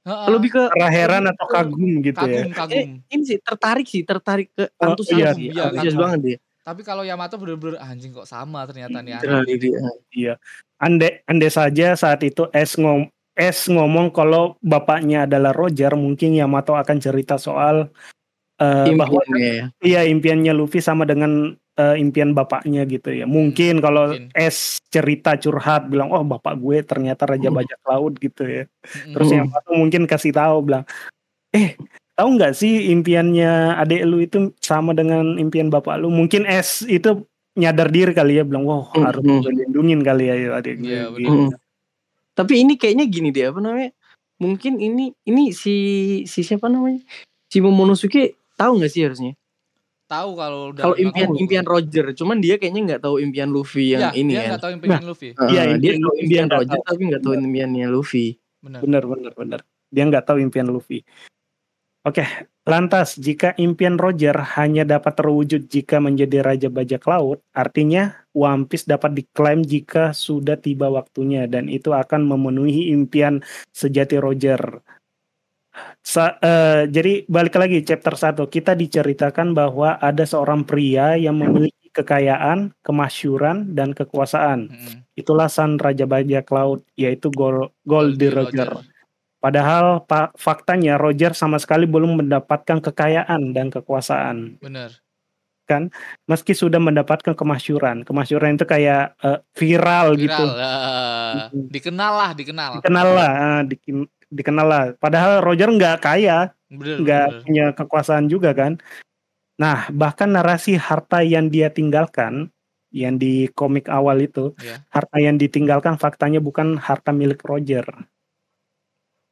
Heeh. Lebih ke Antara heran atau kagum gitu ya. kagum kagum. ini sih tertarik sih, tertarik ke Oh, antusias iya, sih. iya, Antusias kagum. banget dia. Tapi kalau Yamato bener-bener anjing kok sama ternyata nih. Terlalu dia. Iya. Andai andai saja saat itu S ngom S ngomong kalau bapaknya adalah Roger, mungkin Yamato akan cerita soal eh, bahwa ya. iya impiannya Luffy sama dengan eh, impian bapaknya gitu ya. Mungkin kalau mungkin. S cerita curhat bilang, "Oh, bapak gue ternyata raja Hmm. bajak laut" gitu ya. Mm-mm. Terus Hmm. Yamato mungkin kasih tahu bilang, "Eh, tahu nggak sih impiannya adik lu itu sama dengan impian bapak lu?" Mungkin S itu nyadar diri kali ya bilang, "Wow, Hmm, harus hmm. gue lindungin kali ya adik gue." Iya, gitu. Tapi ini kayaknya gini deh, apa namanya? Mungkin ini ini si si siapa namanya? Si Momonosuke tahu nggak sih harusnya? Tahu kalau Kalau impian impian Roger, cuman dia kayaknya nggak tahu impian Luffy yang Iya, ini dia kan. nggak tahu impian Luffy. Heeh, Iya, dia impian tahu dia impian Roger tahu. tapi nggak tahu impiannya Luffy. Benar. Benar, benar, benar. Dia nggak tahu impian Luffy. Oke, lantas jika impian Roger hanya dapat terwujud jika menjadi raja bajak laut, artinya One Piece dapat diklaim jika sudah tiba waktunya dan itu akan memenuhi impian sejati Roger. Sa- eh, jadi balik lagi chapter 1 kita diceritakan bahwa ada seorang pria yang memiliki kekayaan, kemasyuran dan kekuasaan. Itulah sang raja bajak laut yaitu Gol Goldie Roger. Padahal pa- faktanya Roger sama sekali belum mendapatkan kekayaan dan kekuasaan. Benar. kan meski sudah mendapatkan kemasyuran. Kemasyuran itu kayak eh, viral, gitu. Viral. eh, dikenal lah, dikenal. Dikenal lah, eh, dikin- dikenal lah. Padahal Roger nggak kaya, nggak punya kekuasaan juga kan. Nah, bahkan narasi harta yang dia tinggalkan, yang di komik awal itu, Iya. harta yang ditinggalkan faktanya bukan harta milik Roger.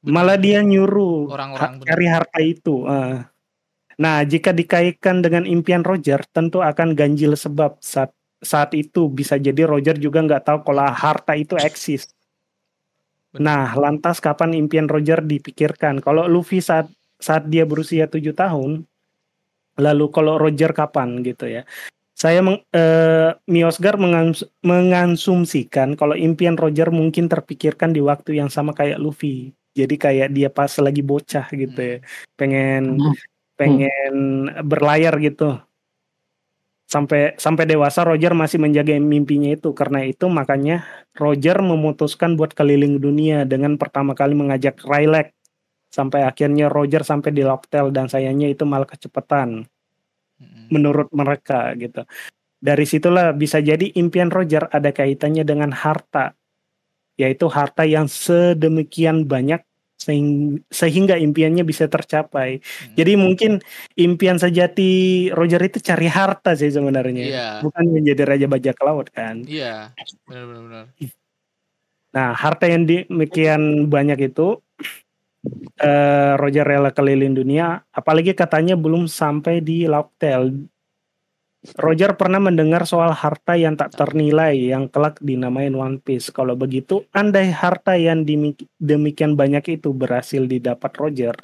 Malah dia nyuruh Orang-orang ha- cari harta itu. eh. Nah, jika dikaitkan dengan impian Roger, tentu akan ganjil sebab saat saat itu bisa jadi Roger juga nggak tahu kalau harta itu eksis. Nah, lantas kapan impian Roger dipikirkan? Kalau Luffy saat saat dia berusia tujuh tahun, lalu kalau Roger kapan gitu ya? Saya meng, eh, Miosgar mengans- mengansumsikan kalau impian Roger mungkin terpikirkan di waktu yang sama kayak Luffy. Jadi kayak dia pas lagi bocah gitu ya, pengen Hmm. pengen berlayar gitu. Sampai sampai dewasa Roger masih menjaga mimpinya itu. Karena itu makanya Roger memutuskan buat keliling dunia dengan pertama kali mengajak Rayleigh. Sampai akhirnya Roger sampai di Locktail dan sayangnya itu malah kecepatan Mm-mm. menurut mereka gitu. Dari situlah bisa jadi impian Roger ada kaitannya dengan harta, yaitu harta yang sedemikian banyak sehing- sehingga impiannya bisa tercapai. Mm. Jadi mungkin impian sejati Roger itu cari harta sih sebenarnya, Iya. bukan menjadi raja bajak laut kan. Iya. Benar benar benar. Nah harta yang demikian banyak itu eh, Roger rela keliling dunia, apalagi katanya belum sampai di Locktail. Roger pernah mendengar soal harta yang tak ternilai yang kelak dinamain One Piece. Kalau begitu, andai harta yang demikian banyak itu berhasil didapat Roger,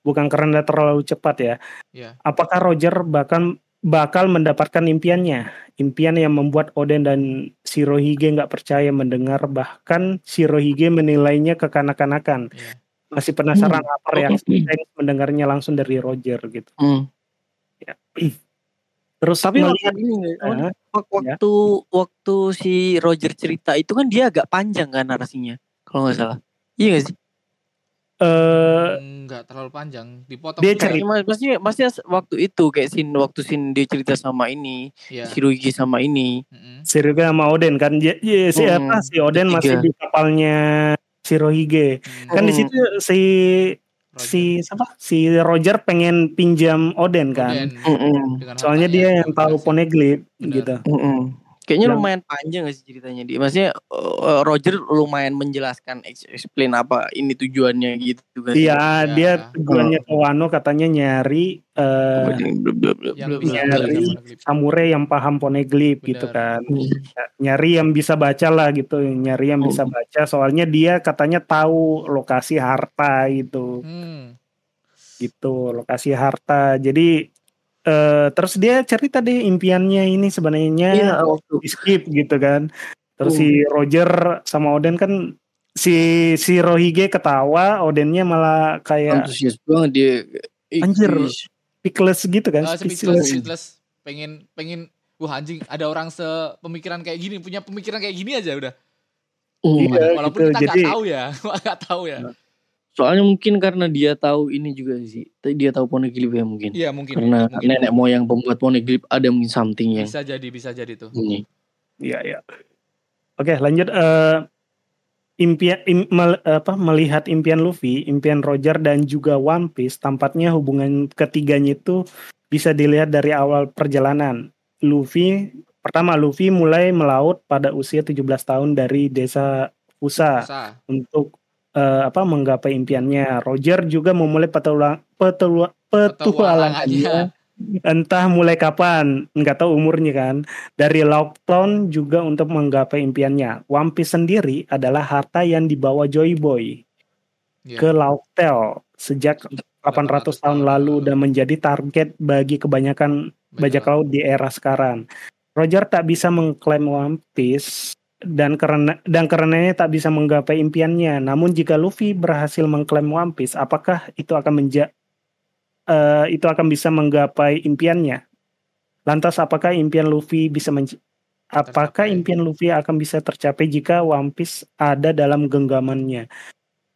bukan karena terlalu cepat ya. Iya. Apakah Roger bahkan bakal mendapatkan impiannya? Impian yang membuat Oden dan Shirohige nggak percaya mendengar, bahkan Shirohige menilainya kekanak-kanakan. Iya. Masih penasaran apa reaksi Shanks mendengarnya langsung dari Roger gitu. Hmm. Terus Tapi waktu melihat ini apa, Ah, wak- waktu waktu si Roger cerita itu kan dia agak panjang kan narasinya kalau nggak salah. Iya gak sih? eh, Enggak terlalu panjang, dipotong. Dia cerita- maksudnya maksudnya waktu itu kayak scene waktu scene dia cerita sama ini, Iya. Shirohige sama ini. Mm-mm. Shirohige sama Oden kan, Ya- ya, si Hmm, apa si Oden masih di kapalnya Shirohige. Mm. Kan di Hmm. situ si Roger. si siapa? Si Roger pengen pinjam Oden kan. Oden. Mm-mm. Dengan Soalnya dia yang tahu. Poneglyph gitu. Mm-mm. Kayaknya Yang- lumayan panjang gak sih ceritanya dia. Maksudnya uh, Roger lumayan menjelaskan ex- explain apa ini tujuannya gitu kan. Iya, Ya. dia tujuannya ke Wano katanya nyari eh bla, Yang nyari. samurai yang paham Poneglyph gitu kan. Hmm. Nyari yang bisa baca lah gitu, nyari yang bisa Hmm. baca. Soalnya dia katanya tahu lokasi harta gitu. Hmm. gitu lokasi harta jadi eh terus dia cerita deh impiannya ini sebenarnya Iya, waktu di skip gitu kan terus Hmm. si Roger sama Oden kan si si Rohige ketawa Odennya malah kayak antusias banget dia. Anjir. speechless gitu kan Ah, speechless, speechless. Pengen pengen wah anjing ada orang sepemikiran kayak gini, punya pemikiran kayak gini aja udah. Hmm. Iya, Walaupun gitu. kita nggak Jadi- tahu ya, nggak tahu ya. Soalnya mungkin karena dia tahu ini juga sih. Dia tahu Poneglyph ya mungkin. Iya mungkin. Karena mungkin. nenek moyang pembuat Poneglyph ada mungkin something yang bisa jadi, bisa jadi tuh. ini. Iya ya oke lanjut eh impian im- mel- apa melihat impian Luffy impian Roger dan juga One Piece tampaknya hubungan ketiganya itu bisa dilihat dari awal perjalanan Luffy pertama Luffy mulai melaut pada usia 17 tahun dari desa Fusa Bisa. untuk eh, apa menggapai impiannya. Roger juga memulai petualang petua, petualangannya entah mulai kapan, nggak tahu umurnya kan. Dari Lockdown juga untuk menggapai impiannya. One Piece sendiri adalah harta yang dibawa Joy Boy Iya. ke Locktail sejak 800 tahun lalu dan menjadi target bagi kebanyakan bajak laut di era sekarang. Roger tak bisa mengklaim One Piece dan karena dan karenanya tak bisa menggapai impiannya. Namun jika Luffy berhasil mengklaim One Piece, apakah itu akan menja eh, itu akan bisa menggapai impiannya? Lantas apakah impian Luffy bisa menj- apakah Tercapai. impian Luffy akan bisa tercapai jika One Piece ada dalam genggamannya?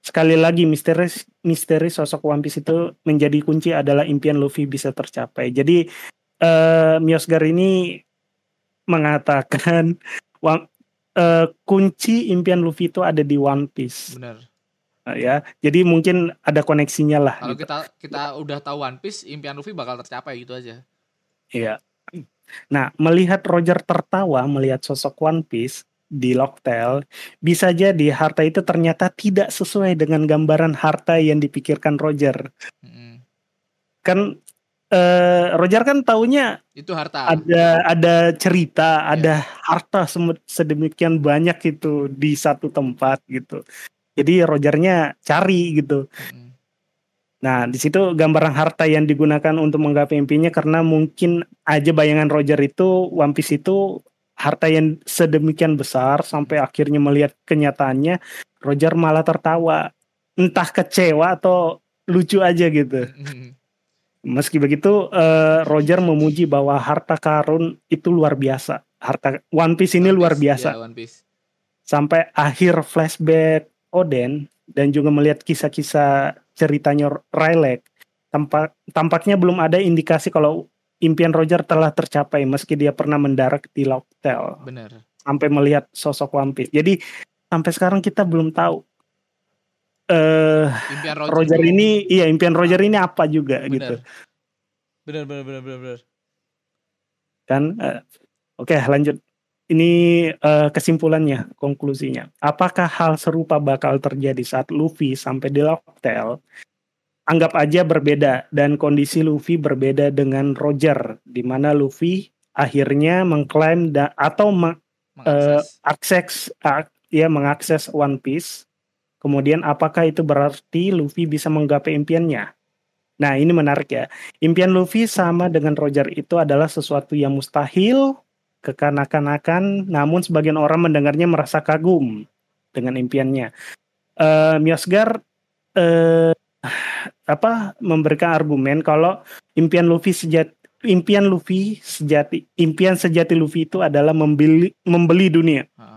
Sekali lagi misteri misteri sosok One Piece itu menjadi kunci adalah impian Luffy bisa tercapai. Jadi eh Miosgar ini mengatakan eh, kunci impian Luffy itu ada di One Piece Bener. Nah, ya. Jadi mungkin ada koneksinya lah. Kalau gitu. kita kita udah tahu One Piece, impian Luffy bakal tercapai gitu aja. Iya. Nah, melihat Roger tertawa melihat sosok One Piece di Locktail, bisa jadi harta itu ternyata tidak sesuai dengan gambaran harta yang dipikirkan Roger. Mm-mm. Kan eh, Roger kan taunya Itu harta. ada ada cerita, Iya. ada harta sem- sedemikian banyak itu di satu tempat gitu. Jadi Rogernya cari gitu. Mm-mm. Nah, di situ gambaran harta yang digunakan untuk menggapai impiannya karena mungkin aja bayangan Roger itu One Piece itu harta yang sedemikian besar sampai akhirnya melihat kenyataannya Roger malah tertawa. Entah kecewa atau lucu aja gitu. Mm-mm. Meski begitu eh, Roger memuji bahwa harta karun itu luar biasa. Harta One Piece ini One luar biasa. ya, One Piece. Sampai akhir flashback Oden dan juga melihat kisah-kisah ceritanya Rylek, tampak tampaknya belum ada indikasi kalau impian Roger telah tercapai meski dia pernah mendarat di Locktail Bener. sampai melihat sosok One Piece. Jadi sampai sekarang kita belum tahu eh Impian Roger, Roger ini iya impian Roger ini apa juga bener. gitu Bener bener bener bener. bener. kan. Eh, Oke lanjut. Ini eh, kesimpulannya, konklusinya. Apakah hal serupa bakal terjadi saat Luffy sampai di Locktail? Anggap aja berbeda dan kondisi Luffy berbeda dengan Roger, di mana Luffy akhirnya mengklaim da- atau meng- Mengakses. akses ak- ya mengakses One Piece. Kemudian apakah itu berarti Luffy bisa menggapai impiannya? Nah, ini menarik ya. Impian Luffy sama dengan Roger itu adalah sesuatu yang mustahil, kekanak-kanakan, namun sebagian orang mendengarnya merasa kagum dengan impiannya. Eh Miosgar eh apa memberikan argumen kalau impian Luffy sejati impian Luffy sejati impian sejati Luffy itu adalah membeli membeli dunia. Heeh.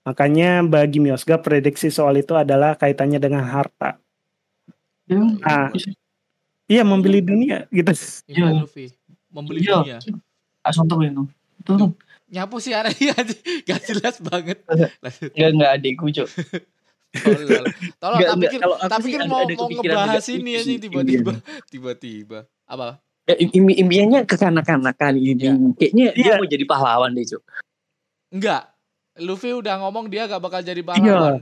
Makanya bagi Miosga prediksi soal itu adalah kaitannya dengan harta. Ah, iya membeli dunia gitu. Iya. Luffy membeli Iya. dunia. Ah, contoh itu. Itu tuh. Nyapu sih aneh aja. Gak jelas banget. Lanjut. Enggak enggak adikku. Tolol. Tolol, tak nggak. pikir, Kalau sih pikir ada- mau ada mau ngebahas ini aja sih, tiba-tiba. Tiba-tiba. Apa? Ya, im- impiannya kekanak-kanakan ini. Iya. Kayaknya dia Iya. mau jadi pahlawan deh, Cok. Enggak. Luffy udah ngomong dia gak bakal jadi Iya. pahlawan.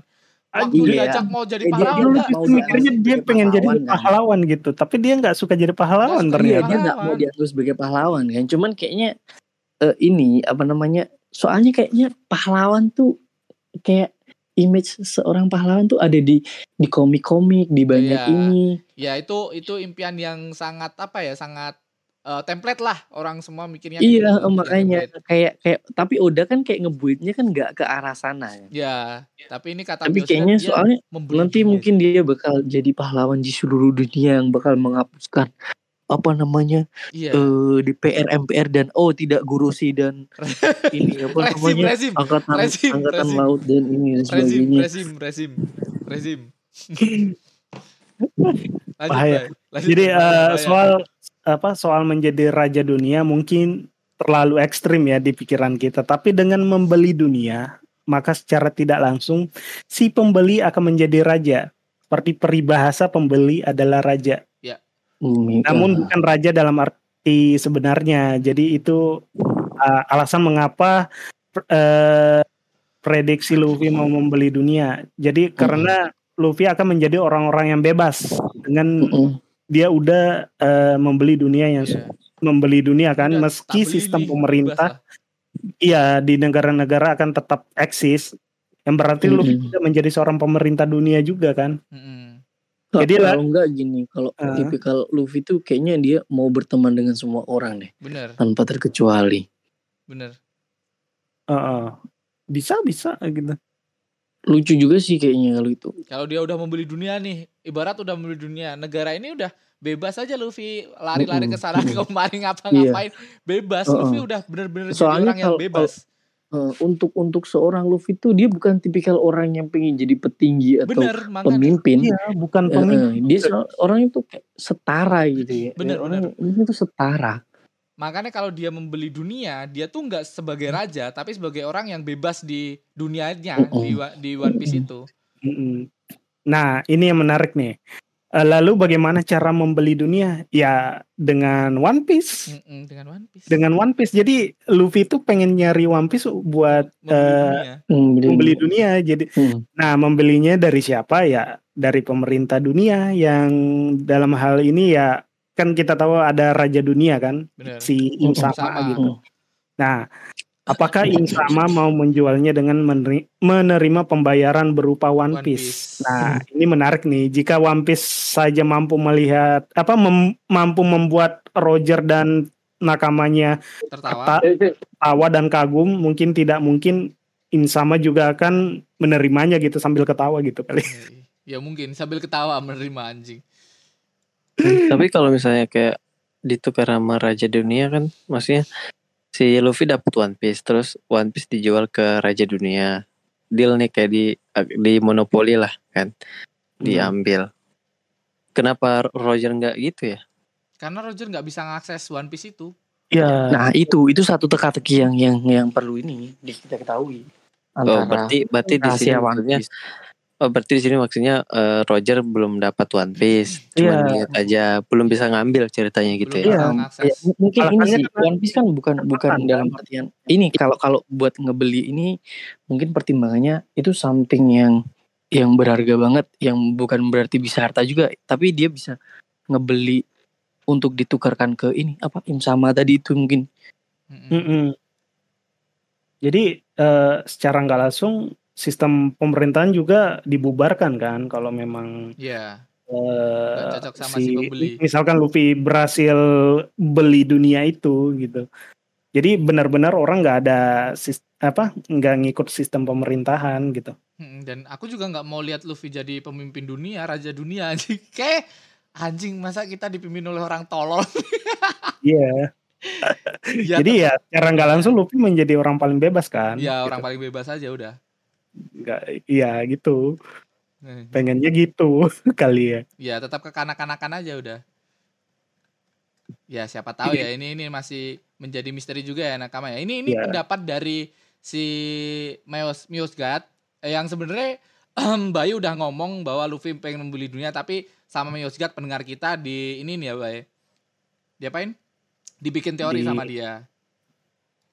Waktu Iya. diajak mau jadi Eh, dia- pahlawan dia mau itu mikirnya dia pengen jadi pahlawan, kan? pahlawan gitu, tapi dia nggak suka jadi pahlawan Nggak suka Iya, ternyata. dia nggak mau dianggap sebagai pahlawan kan. Cuman kayaknya eh, ini apa namanya? Soalnya kayaknya pahlawan tuh kayak image seorang pahlawan tuh ada di di komik-komik, di banyak Iya. ini. Ya itu itu impian yang sangat apa ya? Sangat eh, template lah orang semua mikirnya. Iya, gitu, eh, makanya template. kayak kayak tapi Oda kan kayak ngebuitnya kan nggak ke arah sana ya. Ya, tapi ini kata Tapi kayaknya dia soalnya nanti dunia. mungkin dia bakal jadi pahlawan di seluruh dunia yang bakal menghapuskan apa namanya iya. eh di PR MPR dan oh tidak gurusi dan ini apa Rezim, namanya rezim, angkatan rezim, angkatan rezim. laut dan ini dan rezim, sebagainya. rezim, rezim, rezim. Lanjut, Bahaya. Lanjut, Jadi eh, Bahaya. soal apa soal menjadi raja dunia mungkin terlalu ekstrim ya di pikiran kita, tapi dengan membeli dunia maka secara tidak langsung si pembeli akan menjadi raja. Seperti peribahasa pembeli adalah raja. Hmm, Namun ah, bukan raja dalam arti sebenarnya. Jadi itu uh, alasan mengapa uh, prediksi Luffy mau membeli dunia. Jadi karena Luffy akan menjadi orang-orang yang bebas dengan mm-mm. Dia udah uh, membeli dunia yang Iya. membeli dunia kan Udah, meski sistem nih, pemerintah iya di negara-negara akan tetap eksis. Yang berarti Luffy Mm-mm. juga menjadi seorang pemerintah dunia juga kan. lah. Mm-mm. Jadi lah- kalau enggak gini kalau Ah. tipikal Luffy tuh kayaknya dia mau berteman dengan semua orang deh Bener, tanpa terkecuali. bener. Heeh. Bisa bisa gitu. Lucu juga sih kayaknya kalau itu. Kalau dia udah membeli dunia nih, ibarat udah membeli dunia, negara ini udah bebas aja Luffy lari-lari ke sana kemari ngapa-ngapain bebas. Uh-uh. Luffy udah bener-bener jadi Soalnya orang yang kalau- bebas. Eh, untuk untuk seorang Luffy tuh dia bukan tipikal orang yang pengen jadi petinggi atau Bener, pemimpin. Iya, bukan Eh, pemimpin. eh, dia orang itu kayak setara gitu ya. Bener, Eh, orang ini tuh setara. Makanya kalau dia membeli dunia, dia tuh nggak sebagai raja, tapi sebagai orang yang bebas di dunianya di, wa- di One Piece itu. Mm-mm. Nah, ini yang menarik nih. Eh, Lalu bagaimana cara membeli dunia? Ya dengan One Piece. Mm-mm, dengan One Piece. Dengan One Piece. Jadi Luffy itu pengen nyari One Piece buat membeli eh, dunia. Hmm, beli- membeli dunia. Jadi Hmm. nah membelinya dari siapa ya? Dari pemerintah dunia yang dalam hal ini ya kan kita tahu ada raja dunia kan, Bener. si Insama Sama. gitu. Nah, apakah Insama mau menjualnya dengan meneri- menerima pembayaran berupa One One Piece? Piece. Nah, ini menarik nih. Jika One Piece saja mampu melihat apa mem- mampu membuat Roger dan nakamanya Tertawa. ta- tawa dan kagum, mungkin tidak mungkin Insama juga akan menerimanya gitu sambil ketawa gitu kali. ya mungkin sambil ketawa menerima anjing. Tapi kalau misalnya kayak ditukar sama Raja Dunia kan, maksudnya si Luffy dapat One Piece, terus One Piece dijual ke Raja Dunia. Deal nih kayak di di monopoli lah kan, diambil. Kenapa Roger nggak gitu ya? Karena Roger nggak bisa ngakses One Piece itu. Ya, Nah itu itu satu teka-teki yang yang yang perlu ini kita ketahui Oh, antara berarti berarti di sini maksudnya Piece. Oh, berarti di sini maksudnya eh, Roger belum dapat One Piece, cuma Iya. lihat aja, belum bisa ngambil ceritanya gitu Belum ya. Iya. Ya, mungkin ini Alasannya sih One Piece kan bukan bukan kan? dalam artian ini kalau kalau buat ngebeli ini mungkin pertimbangannya itu something yang yang berharga banget yang bukan berarti bisa harta juga tapi dia bisa ngebeli untuk ditukarkan ke ini apa Insama tadi itu mungkin Mm-mm. Mm-mm. Jadi eh, secara nggak langsung sistem pemerintahan juga dibubarkan kan kalau memang Iya. eh, Nggak cocok sama si pembeli. misalkan Luffy berhasil beli dunia itu gitu. Jadi benar-benar orang nggak ada apa nggak ngikut sistem pemerintahan gitu. Mm, Dan aku juga nggak mau lihat Luffy jadi pemimpin dunia, raja dunia anjing. Kayak anjing masa kita dipimpin oleh orang tolol. Iya. ya, Jadi ya secara nggak langsung Luffy menjadi orang paling bebas kan. ya Gitu. orang paling bebas aja udah. Nggak- iya gitu. Eh, Pengennya gitu kali ya. Ya tetap kekanak-kanakan aja udah. Ya siapa tahu ya ini ini masih menjadi misteri juga ya nakama ya. Ini ini Iya. pendapat dari si Meos Miosgat eh, yang sebenarnya Bayu udah ngomong bahwa Luffy pengen membeli dunia tapi sama Miosgat pendengar kita di ini nih ya Bay. Diapain? Dibikin teori Di- sama dia.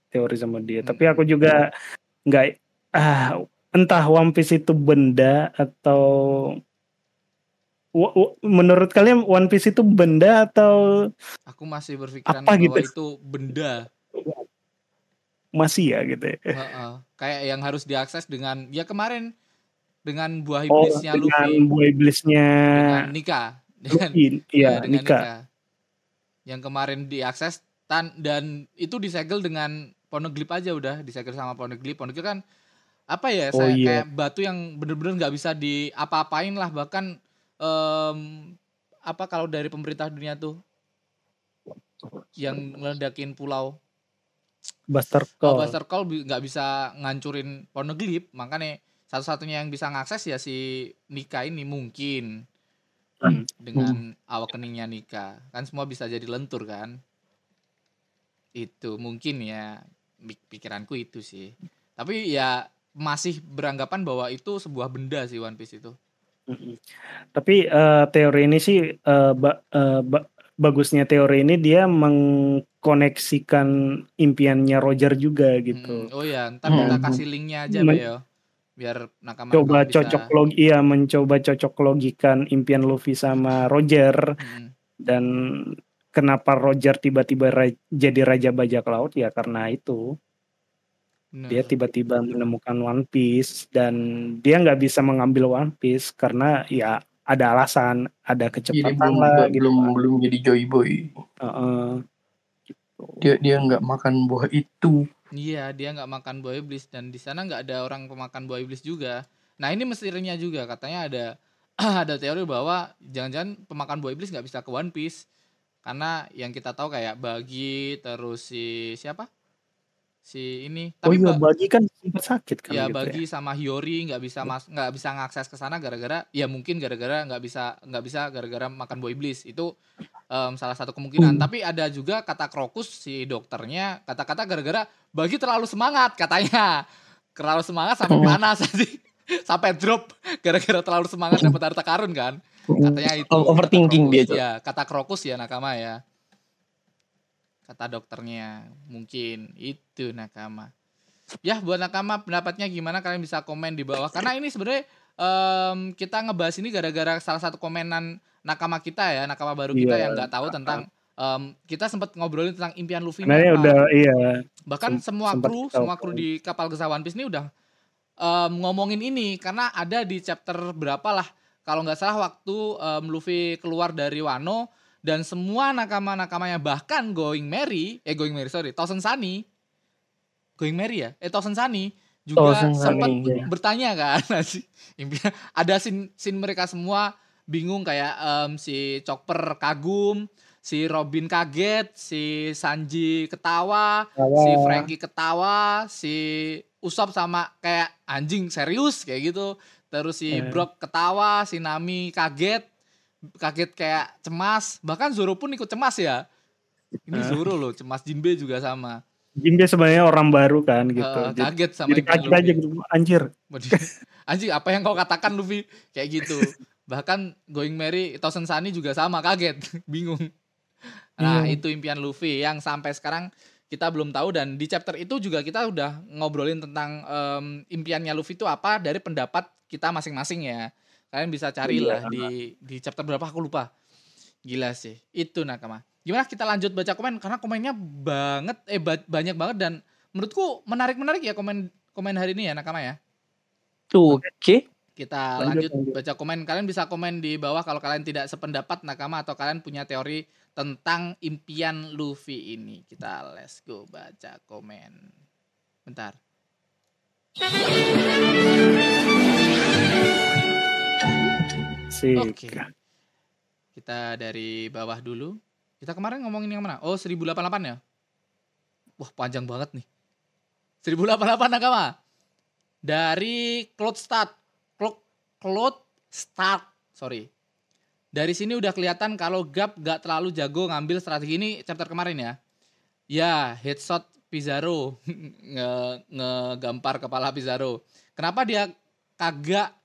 teori sama dia. Hmm. Tapi aku juga nggak ah entah One Piece itu benda atau menurut kalian One Piece itu benda atau Aku masih berpikiran Apa bahwa gitu? itu benda. masih ya gitu ya? Kayak yang harus diakses dengan ya kemarin dengan buah Oh, iblisnya dengan Luffy buah iblisnya dengan Nika dengan Luffy, iya ya, dengan Nika. Yang kemarin diakses tan dan itu disegel dengan Poneglyph aja udah disegel sama Poneglyph. Poneglyph kan apa ya Oh, saya iya. kayak batu yang bener-bener nggak bisa diapa-apain lah bahkan em, apa kalau dari pemerintah dunia tuh yang ngeledakin pulau Buster Oh, Call. Buster Call nggak bisa ngancurin Poneglyph, makanya satu-satunya yang bisa ngakses ya si Nika ini mungkin Hmm. dengan awakeningnya Nika. Kan semua bisa jadi lentur kan? Itu mungkin ya pik- pikiranku itu sih. Tapi ya masih beranggapan bahwa itu sebuah benda sih One Piece itu. Tapi eh, teori ini sih eh, ba- eh, ba- bagusnya teori ini dia mengkoneksikan impiannya Roger juga gitu. Mm, Oh ya, ntar kita Hmm. kasih linknya aja Men- yo. Biar nakama Coba bisa- cocok logi, iya mencoba cocok logikan impian Luffy sama Roger Mm, dan kenapa Roger tiba-tiba ra- jadi raja bajak laut ya karena itu bener. dia tiba-tiba menemukan One Piece dan dia nggak bisa mengambil One Piece karena ya ada alasan, ada jadi kecepatan belum lah gitu. belum belum jadi joy boy Heeh. Gitu. dia dia nggak makan buah itu Iya, dia nggak makan buah iblis dan di sana nggak ada orang pemakan buah iblis juga. Nah ini misterinya juga katanya ada ada teori bahwa jangan-jangan pemakan buah iblis nggak bisa ke One Piece karena yang kita tahu kayak bagi terus si siapa si ini Oh tapi iya Ba- bagi kan sempat sakit kan ya gitu bagi sama Hiyori nggak bisa mas nggak bisa ngakses ke sana gara-gara ya mungkin gara-gara nggak bisa nggak bisa gara-gara makan buah iblis itu em, salah satu kemungkinan. Hmm. Tapi ada juga kata Krokus si dokternya kata-kata gara-gara bagi terlalu semangat katanya. Terlalu semangat sampai Hmm. panas tadi. sampai drop gara-gara terlalu semangat dapat harta karun kan. Katanya itu. Overthinking dia tuh. Ya, kata Krokus ya nakama ya. Kata dokternya mungkin itu nakama. Ya buat nakama pendapatnya gimana kalian bisa komen di bawah karena ini sebenarnya em, kita ngebahas ini gara-gara salah satu komenan nakama kita ya nakama baru kita Iya. yang nggak tahu tentang em, kita sempat ngobrolin tentang impian Luffy Sebenarnya apa. udah iya. bahkan sem- semua kru semua kru di kapal Gesa One Piece ini udah em, ngomongin ini karena ada di chapter berapa lah kalau nggak salah waktu em, Luffy keluar dari Wano dan semua nakama-nakamanya bahkan Going Merry eh Going Merry sorry Thousand Sunny Going Merry ya eh Thousand Sunny juga Thousand sempat Sunny, iya. bertanya kan ada scene, scene mereka semua bingung kayak em, si Chopper kagum si Robin kaget si Sanji ketawa si Frankie ketawa, si Usop sama kayak anjing serius kayak gitu. Terus si Eh. Brock ketawa, si Nami kaget, kaget kayak cemas. Bahkan Zoro pun ikut cemas ya. Ini Eh. Zoro loh, cemas Jinbe juga sama. Jinbe sebenarnya orang baru kan gitu. Jadi kaget sama jadi kaget Luffy. aja gitu. Anjir. Anjing apa yang kau katakan Luffy kayak gitu. Bahkan Going Merry Thousand Sunny juga sama kaget, bingung. Nah, Iya. itu impian Luffy yang sampai sekarang kita belum tahu dan di chapter itu juga kita udah ngobrolin tentang em, impiannya Luffy itu apa dari pendapat kita masing-masing ya. Kalian bisa carilah Iya. di di chapter berapa aku lupa. Gila sih. Itu nakama. Gimana kita lanjut baca komen karena komennya banget eh ba- banyak banget dan menurutku menarik-menarik ya komen komen hari ini ya nakama ya. Tuh, Oke. Kita Lanjut, lanjut, lanjut. baca komen. Kalian bisa komen di bawah kalau kalian tidak sependapat nakama atau kalian punya teori tentang impian Luffy ini. Kita let's go baca komen. Bentar. Oke. Kita dari bawah dulu. Kita kemarin ngomongin yang mana? Oh, 1088 ya? Wah, panjang banget nih. 1088 nakama. Dari Cloud Start. Cloud, Cloud Start. Sorry. Dari sini udah kelihatan kalau Gap gak terlalu jago ngambil strategi ini chapter kemarin ya. Ya, headshot Pizarro nge ngegampar kepala Pizarro. Kenapa dia kagak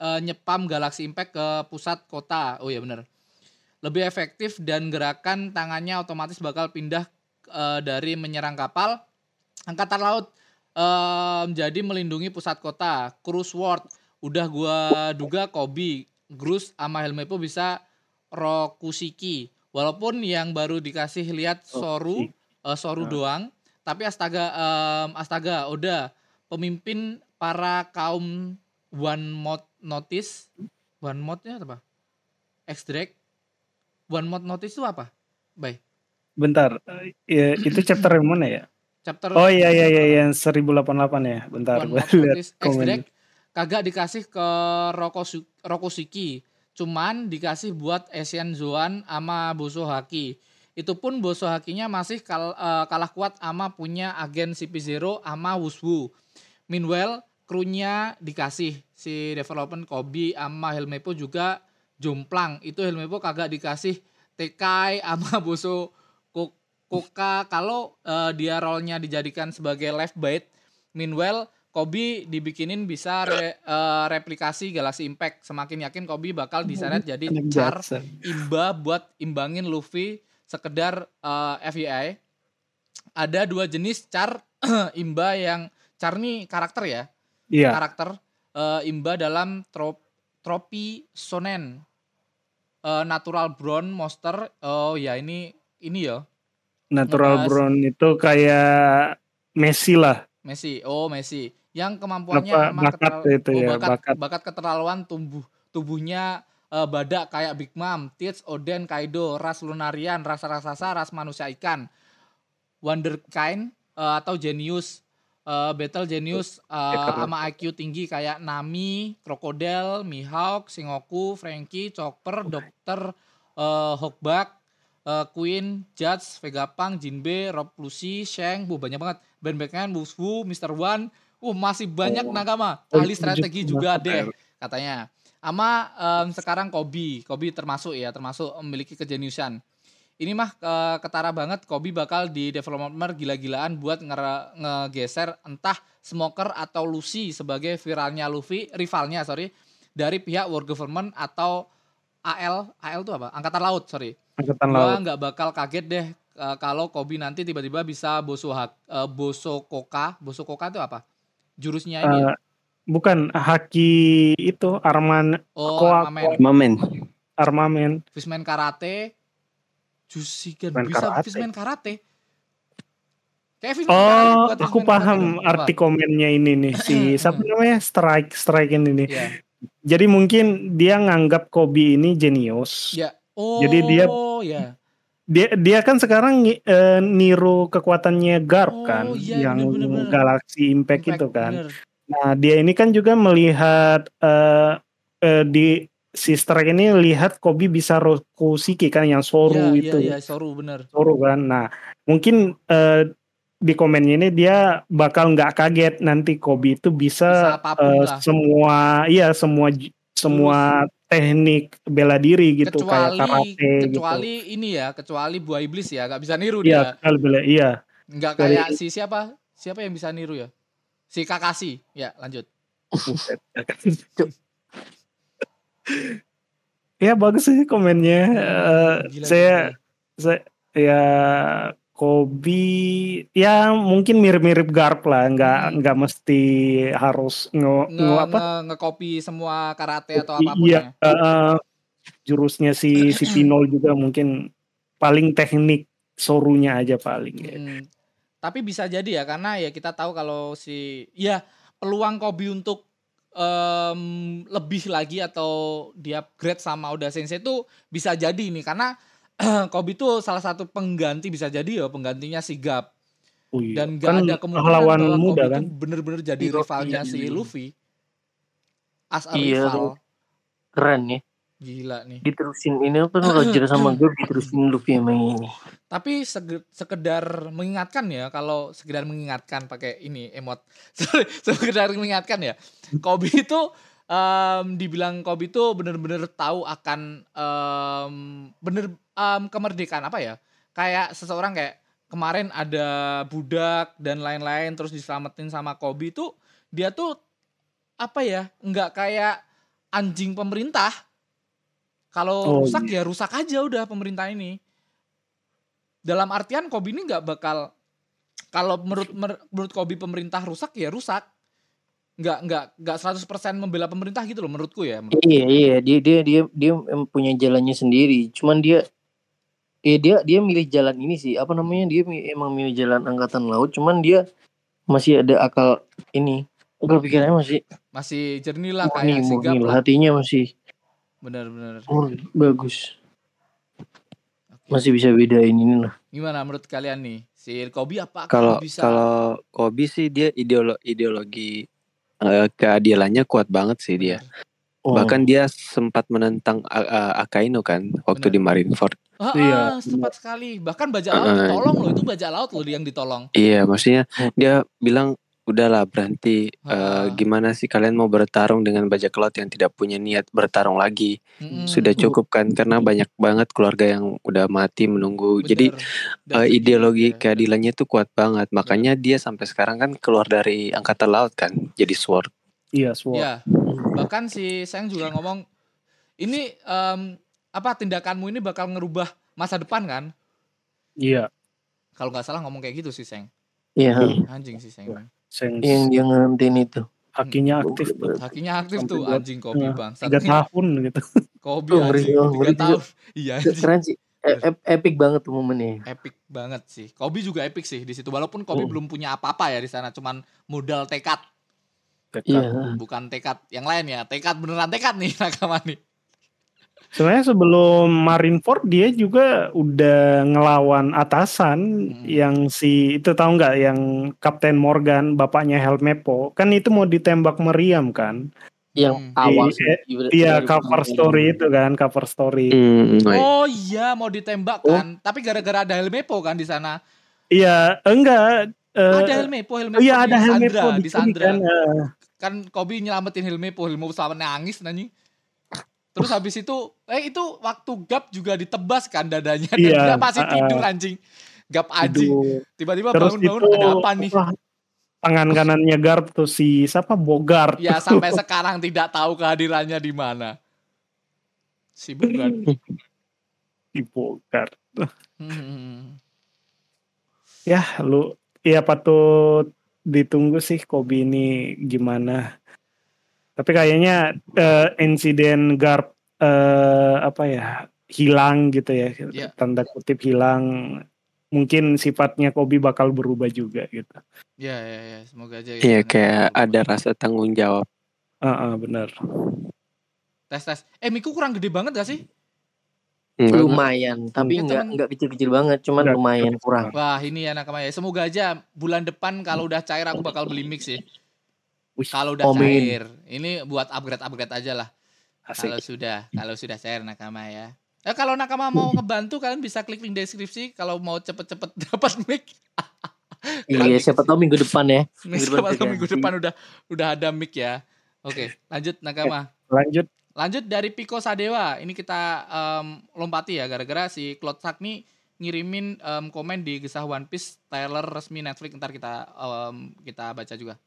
eh, nyepam Galaxy Impact ke pusat kota? Oh iya bener. Lebih efektif dan gerakan tangannya otomatis bakal pindah eh, dari menyerang kapal angkatan laut eh, jadi melindungi pusat kota. Cruise World udah gua duga Kobe, Grus sama Helmepo bisa Rokusiki. Walaupun yang baru dikasih lihat Soru, eh, Soru doang, tapi astaga em, astaga Oda pemimpin para kaum One Mod Notice. One Modnya apa? X-Drake. One Mod Notice itu apa? Baik. Bentar. Eh, ya, itu chapter yang mana ya? Chapter Oh iya iya iya yang 1088 ya. Bentar One gue Mod lihat Notice komen. X-Drake kagak dikasih ke Rokosu, Rokosuki. Cuman dikasih buat Asian Zoan sama Boso Haki. Itu pun Boso Hakinya masih kal- eh, kalah kuat sama punya agen CP0 sama Wuswu. Meanwhile, krunya dikasih si development Kobe sama Helmepo juga jomplang. Itu Helmepo kagak dikasih Tekai sama Boso Ko- Koka kalau eh, dia role-nya dijadikan sebagai left bite. Meanwhile, Kobe dibikinin bisa re- eh, replikasi Galaxy Impact. Semakin yakin Kobe bakal diseret jadi char imba buat imbangin Luffy sekedar eh, FBI. Ada dua jenis char imba yang char nih karakter ya. Iya. Karakter eh, imba dalam trop, tropi sonen. Eh, natural brown monster. Oh ya ini ini ya Natural ngebahas- Brown itu kayak Messi lah. Messi. Oh Messi. Yang kemampuannya Apa, emang bakat keteral- itu oh, ya, bakat, bakat. bakat keterlaluan tubuh tubuhnya eh, badak kayak Big Mom, Teach, Oden, Kaido, ras Lunarian, ras raksasa, ras manusia ikan, Wonderkind eh, atau Genius, eh, Battle Genius Hacker. sama IQ tinggi kayak Nami, Crocodile, Mihawk, Singoku, Frankie, Chopper, Dokter, eh, Hawkbuck, eh, Queen, Judge, Vegapunk, Jinbe, Rob Lucy, Shang, bu banyak banget. Ben Beckman, Wushu, Mr. One, uh masih banyak Oh. nakama. Oh, Ahli itu strategi juga juga deh katanya. Ama em, sekarang Kobe, Kobe termasuk ya, termasuk memiliki kejeniusan. Ini mah eh, ketara banget Kobe bakal di developer gila-gilaan buat ngere- ngegeser entah Smoker atau Lucy sebagai viralnya Luffy, rivalnya sorry, dari pihak World Government atau AL, AL itu apa? Angkatan Laut, sorry. Angkatan Gua laut. nggak bakal kaget deh eh, kalau Kobe nanti tiba-tiba bisa boso hak, eh, boso koka, boso koka itu apa? Jurusnya ini ya? Eh, bukan haki itu arman Oh, koa- armamen. Mamen. armamen. Fishman karate, Jusigen Fishman bisa karate. Fishman karate. Karate Oh, buat aku paham karate. Arti komennya ini nih si siapa namanya strike strike ini nih. Iya. Jadi mungkin dia nganggap Kobe ini jenius. Ya. Oh, Jadi dia- ya. Dia dia kan sekarang eh, niru kekuatannya Garp Oh, kan, iya, yang bener-bener. Galaxy Impact, Impact, itu kan. bener. Nah dia ini kan juga melihat eh, eh, di si strike ini lihat Kobe bisa Rokusiki kan yang Soru Iya, itu. Iya, iya, Soru bener. Soru kan. Nah, mungkin eh, di komennya ini dia bakal nggak kaget nanti Kobe itu Bisa bisa, lah. semua iya semua semua teknik bela diri gitu kecuali kayak karate kecuali ini ya, kecuali buah iblis ya, nggak bisa niru gitu. Iya, dia. kalau bela iya. Nggak kecuali- kayak si siapa? Siapa yang bisa niru ya? Si Kakashi. Ya, lanjut. Ya bagus sih komennya. Eh, Gila, saya gila. saya ya Kobe ya mungkin mirip-mirip Garp lah, nggak Hmm. nggak mesti harus nge, nge, nge apa nge- nge-copy semua karate atau apa pun Iya, ya. eh, jurusnya si si Pinol juga mungkin paling teknik sorunya aja paling ya. Mm. Tapi bisa jadi ya karena ya kita tahu kalau si ya peluang Kobe untuk em, lebih lagi atau dia upgrade sama Oda Sensei itu bisa jadi nih karena Kobe itu salah satu pengganti bisa jadi ya penggantinya si Gap Oh iya. dan gak kan ada kemungkinan bahwa muda Kobe kan. itu bener-bener jadi rivalnya iya, si iya. Luffy as a Iya, rival Keren ya. Gila nih Diterusin ini apa Roger sama gue diterusin Luffy sama ini. Tapi sekedar mengingatkan ya, kalau sekedar mengingatkan pakai ini emot, sekedar mengingatkan ya, Kobe itu em, dibilang Kobe itu bener-bener tahu akan em, bener em, kemerdekaan apa ya? Kayak seseorang kayak kemarin ada budak dan lain-lain terus diselamatin sama Kobe itu dia tuh apa ya? Nggak kayak anjing pemerintah. Kalau Oh, rusak ya rusak aja udah pemerintah ini dalam artian Kobe ini nggak bakal kalau menurut menurut Kobe pemerintah rusak ya rusak nggak nggak nggak 100% membela pemerintah gitu loh menurutku ya menurut- Iya iya dia dia dia dia punya jalannya sendiri. Cuman dia eh dia dia milih jalan ini sih. Apa namanya? Dia emang milih jalan angkatan laut. Cuman dia masih ada akal ini. Akal pikirannya masih masih jernih lah kayak murni. Hatinya masih bener-bener murni bagus. Oke. Masih bisa bedain ini lah. gimana menurut kalian nih si Kobe apa Kalau bisa kalau Kobe sih dia ideolo ideologi eh, keadilannya kuat banget sih dia. Oh. Bahkan dia sempat menentang A- Akainu kan waktu Benar. di Marineford. Ah, Iya. ah, sempat sekali bahkan bajak laut ah. ditolong loh itu bajak laut loh yang ditolong Iya, maksudnya Hmm. dia bilang udahlah berhenti. Eh, gimana sih kalian mau bertarung dengan bajak laut yang tidak punya niat bertarung lagi? Mm-mm. Sudah cukup kan karena banyak banget keluarga yang udah mati menunggu. Jadi Bener. Dan eh, juga- ideologi ya, keadilannya tuh kuat banget. Makanya dia sampai sekarang kan keluar dari angkatan laut kan, jadi sword. Iya, Sword. Iya. Bahkan si Seng juga ngomong ini em, apa tindakanmu ini bakal ngerubah masa depan kan? Iya. Kalau nggak salah ngomong kayak gitu sih Seng. Iya. Anjing sih Seng. Sens Yang dia ngantin itu. hakinya aktif tuh. Hakinya aktif Sampai tuh anjing Kobe Nah, bang. Tiga tahun gitu. Kobe Oh, anjing oh, tiga tahun. Iya anjing. Keren sih. E- epic banget tuh momennya. Epic banget sih. Kobe juga epic sih di situ. Walaupun Kobe Oh. belum punya apa-apa ya di sana, cuman modal tekad, Iya. bukan tekad yang lain ya. Tekad beneran tekad nih nakama nih. Sebenarnya sebelum Marineford dia juga udah ngelawan atasan Hmm. yang si itu tahu nggak yang Kapten Morgan bapaknya Helmepo kan itu mau ditembak meriam kan Yang Hmm. awal Di- iya cover story itu kan cover story Hmm, oh iya. Oh mau ditembak kan, tapi gara-gara ada Helmepo kan di sana. iya enggak eh, ada Helmepo, Helmepo iya di ada Sandra, Helmepo di di sini Sandra. kan eh, Kan Kobe nyelamatin Helmepo, Helmepo selamat nangis nanyi. Terus habis itu, eh itu waktu Gap juga ditebas kan dadanya dan Iya, dia masih uh-uh. tidur anjing. Gap anjing. Tiba-tiba bangun-bangun ada apa nih? tangan kanannya Garp tuh si siapa Bogart. Ya sampai sekarang tidak tahu kehadirannya di mana. Si Bogart. Si Bogart. Hmm. Ya lu ya patut ditunggu sih Kobe ini gimana. Tapi kayaknya eh, insiden Garp eh, apa ya hilang gitu ya Ya. tanda kutip hilang mungkin sifatnya Kobe bakal berubah juga gitu. Ya, ya, ya, semoga aja. Iya ini kayak berubah. ada rasa tanggung jawab. Ah ah, benar. tes tes. Eh Miku kurang gede banget gak sih? Enggak, lumayan tapi Ya, nggak temen. nggak kecil-kecil banget cuman Nggak lumayan kurang Wah ini ya nakama ya. Semoga aja bulan depan kalau udah cair aku bakal beli mix sih. Wih, Kalau udah amin. cair, ini buat upgrade upgrade aja lah. asik. Kalau sudah, kalau sudah cair nakama ya. Eh kalau nakama mau ngebantu kalian bisa klik link deskripsi kalau mau cepet-cepet dapat mic. iya siapa tahu minggu depan ya Minggu depan siapa tahu juga. minggu depan udah udah ada mic ya. Oke, lanjut nakama. Lanjut Lanjut dari Piko Sadewa. Ini kita em, lompati ya gara-gara si Claude Sak nih ngirimin em, komen di kisah One Piece trailer resmi Netflix ntar kita em, kita baca juga.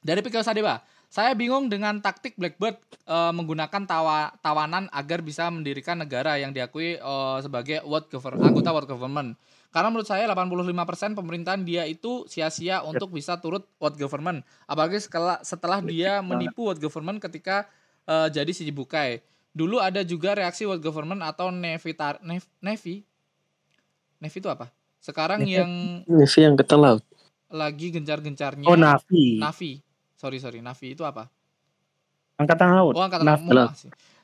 Dari Piko Sadewa. Saya bingung dengan taktik Blackbird eh, menggunakan tawa, tawanan agar bisa mendirikan negara yang diakui eh, sebagai world government, anggota world government. Karena menurut saya 85% pemerintahan dia itu sia-sia untuk bisa turut world government. Apalagi setelah, setelah dia menipu world government ketika eh, jadi si Bukai. Dulu ada juga reaksi world government atau Nevitar, Nev, Nevi. Nevi itu apa? Sekarang Nevi. yang Navy yang ke laut. lagi gencar-gencarnya Oh Navi Navi. Sorry sorry, Navi itu apa? angkatan laut. Oh angkatan laut.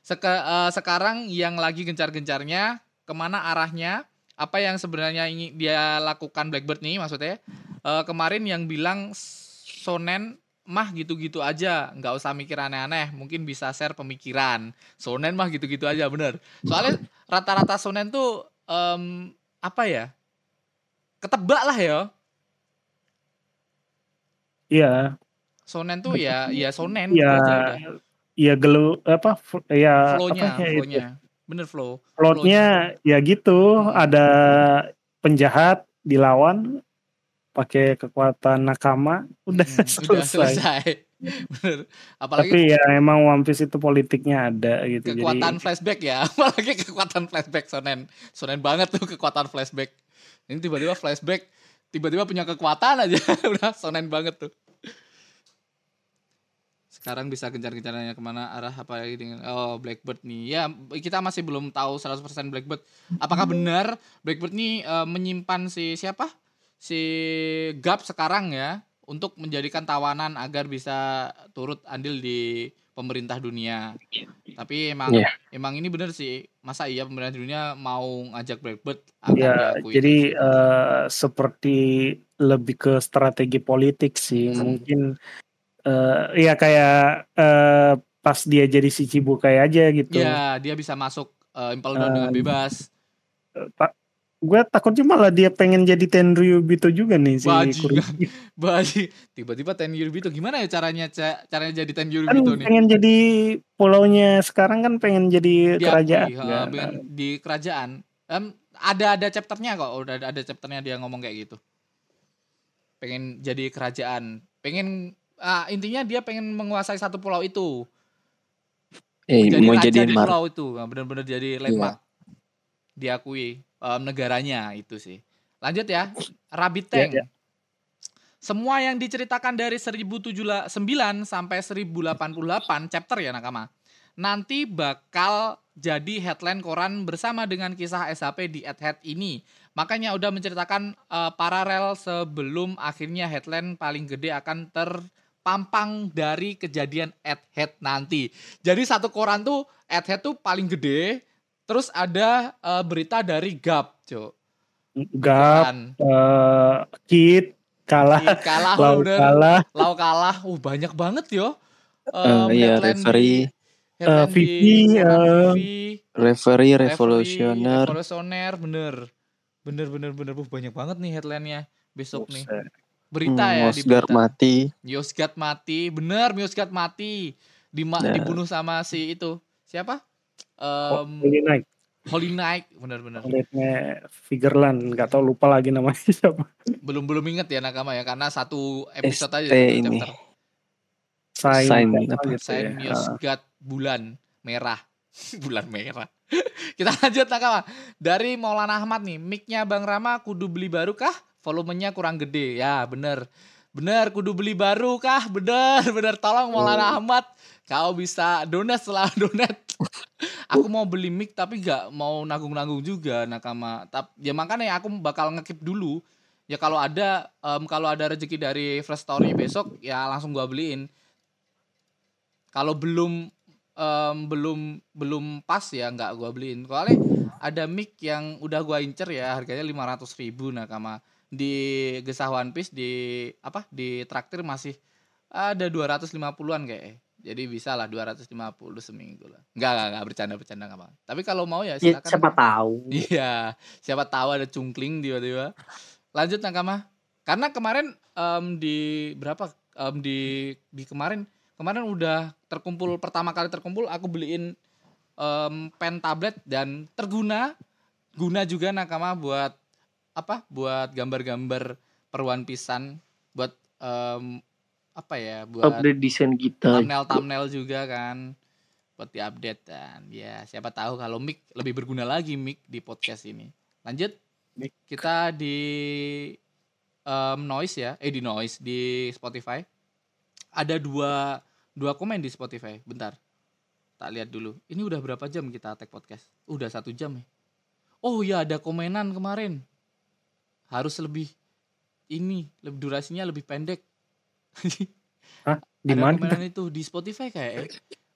Seka- eh, sekarang yang lagi gencar-gencarnya ke mana arahnya? Apa yang sebenarnya ingin dia lakukan Blackbird nih maksudnya? Eh, kemarin yang bilang Sonen mah gitu-gitu aja, nggak usah mikir aneh-aneh. Mungkin bisa share pemikiran. Sonen mah gitu-gitu aja, bener. Soalnya rata-rata Sonen tuh em, apa ya? Ketebak lah ya. Iya, Sonen tuh ya, ya Sonen gitu aja udah. iya gelu apa ya Flow-nya, apa ya itu. flow-nya. Bener flow. Plotnya ya gitu, ada penjahat dilawan pakai kekuatan nakama, udah Hmm, udah selesai. selesai. Bener. Apalagi Tapi ya emang One Piece itu politiknya ada gitu. kekuatan Jadi flashback ya. Apalagi kekuatan flashback Sonen. Sonen banget tuh kekuatan flashback. Ini tiba-tiba flashback, tiba-tiba punya kekuatan aja. Udah sonen banget tuh. Sekarang bisa gencar-gencarnya ke mana arah apa lagi dengan oh Blackbird nih. Ya kita masih belum tahu 100% Blackbird. Apakah benar Blackbird nih eh, menyimpan si siapa? Si Gap sekarang ya untuk menjadikan tawanan agar bisa turut andil di pemerintah dunia. Tapi emang Iya. emang ini bener sih. Masa iya pemerintah dunia mau ngajak Blackbird agar ya diakui? jadi eh, seperti lebih ke strategi politik sih. Hmm. Mungkin eh ya kayak eh, pas dia jadi si Cibukai aja gitu. Ya, dia bisa masuk uh, Impel Down dengan Eh, bebas. Tak gue takutnya malah dia pengen jadi Tenryubito juga nih si. Kuroki. Baji, tiba-tiba Ten Yuribito gimana ya caranya ca- caranya jadi Ten kan nih? pengen jadi pulaunya sekarang kan pengen jadi Diakui, kerajaan ha, kan. pengen di kerajaan. Em, ada ada chapternya kok, udah ada chapternya dia ngomong kayak gitu. Pengen jadi kerajaan, pengen ah, intinya dia pengen menguasai satu pulau itu. Eh, jadi mau jadiin di pulau itu, Nah, benar-benar jadi landmark. Diakui em, negaranya itu sih. Lanjut ya, Rabbit Ya, Tank. ya. Semua yang diceritakan dari 1009 sampai 1088 chapter ya nakama. Nanti bakal jadi headline koran bersama dengan kisah SHP di Head ini. Makanya udah menceritakan eh, paralel sebelum akhirnya headline paling gede akan terpampang dari kejadian Head nanti. Jadi satu koran tuh Head tuh paling gede, terus ada eh, berita dari Gap, Cuk. Gap eh, Kid kalah Ih, kalah Lau udah. kalah Lau kalah, uh banyak banget yo. Eh, Em, iya, headline referee. Eh, koran eh, VP, Referee revolusioner. revolusioner, bener, bener, bener, bener, uh, banyak banget nih headline-nya besok nih. Berita Hmm, ya di berita. mati. Yosgat mati, bener Yosgat mati, Dima- Nah. dibunuh sama si itu siapa? Oh, em, Holy Knight, Holy Knight bener-bener Knight-nya Figureland, nggak tahu lupa lagi namanya siapa. belum belum inget ya nakama ya karena satu episode aja ST satu ini. chapter Sign, Sign apa gitu Sign ya. God bulan merah bulan merah kita lanjut nakama dari Maulana Ahmad nih mic-nya Bang Rama kudu beli baru kah volumenya kurang gede. Ya bener. Bener kudu beli baru kah? Bener bener. Tolong Maulana Ahmad kau bisa donat setelah donat. Aku mau beli mic tapi gak mau nanggung-nanggung juga nakama. Tap, ya makanya aku bakal ngekip dulu. Ya kalau ada em, kalau ada rezeki dari Fresh Story besok ya langsung gua beliin. Kalau belum em, belum belum pas ya nggak gua beliin. Soalnya ada mic yang udah gua incer ya harganya 500.000 ribu nakama di gesah One Piece di apa di traktir masih ada 250-an kayak jadi bisa lah 250 seminggu lah nggak nggak nggak bercanda bercanda nggak apa tapi kalau mau ya Ya, silakan siapa tahu. Iya, siapa tahu ada cungkling tiba-tiba. Lanjut Nakama. Karena kemarin em, di berapa em, di di kemarin kemarin udah terkumpul pertama kali terkumpul aku beliin em, pen tablet dan terguna guna juga Nakama buat apa? Buat gambar-gambar peruan pisan buat em, apa ya? Buat Update desain kita. thumbnail thumbnail juga kan buat diupdate dan ya siapa tahu kalau mic lebih berguna lagi mic di podcast ini lanjut Mic. kita di em, noise ya eh di noise di Spotify ada dua dua komen di Spotify bentar tak lihat dulu ini udah berapa jam kita tag podcast udah satu jam ya oh ya ada komenan kemarin harus lebih ini lebih durasinya lebih pendek Di ada mana? komenan itu di Spotify kayak ya.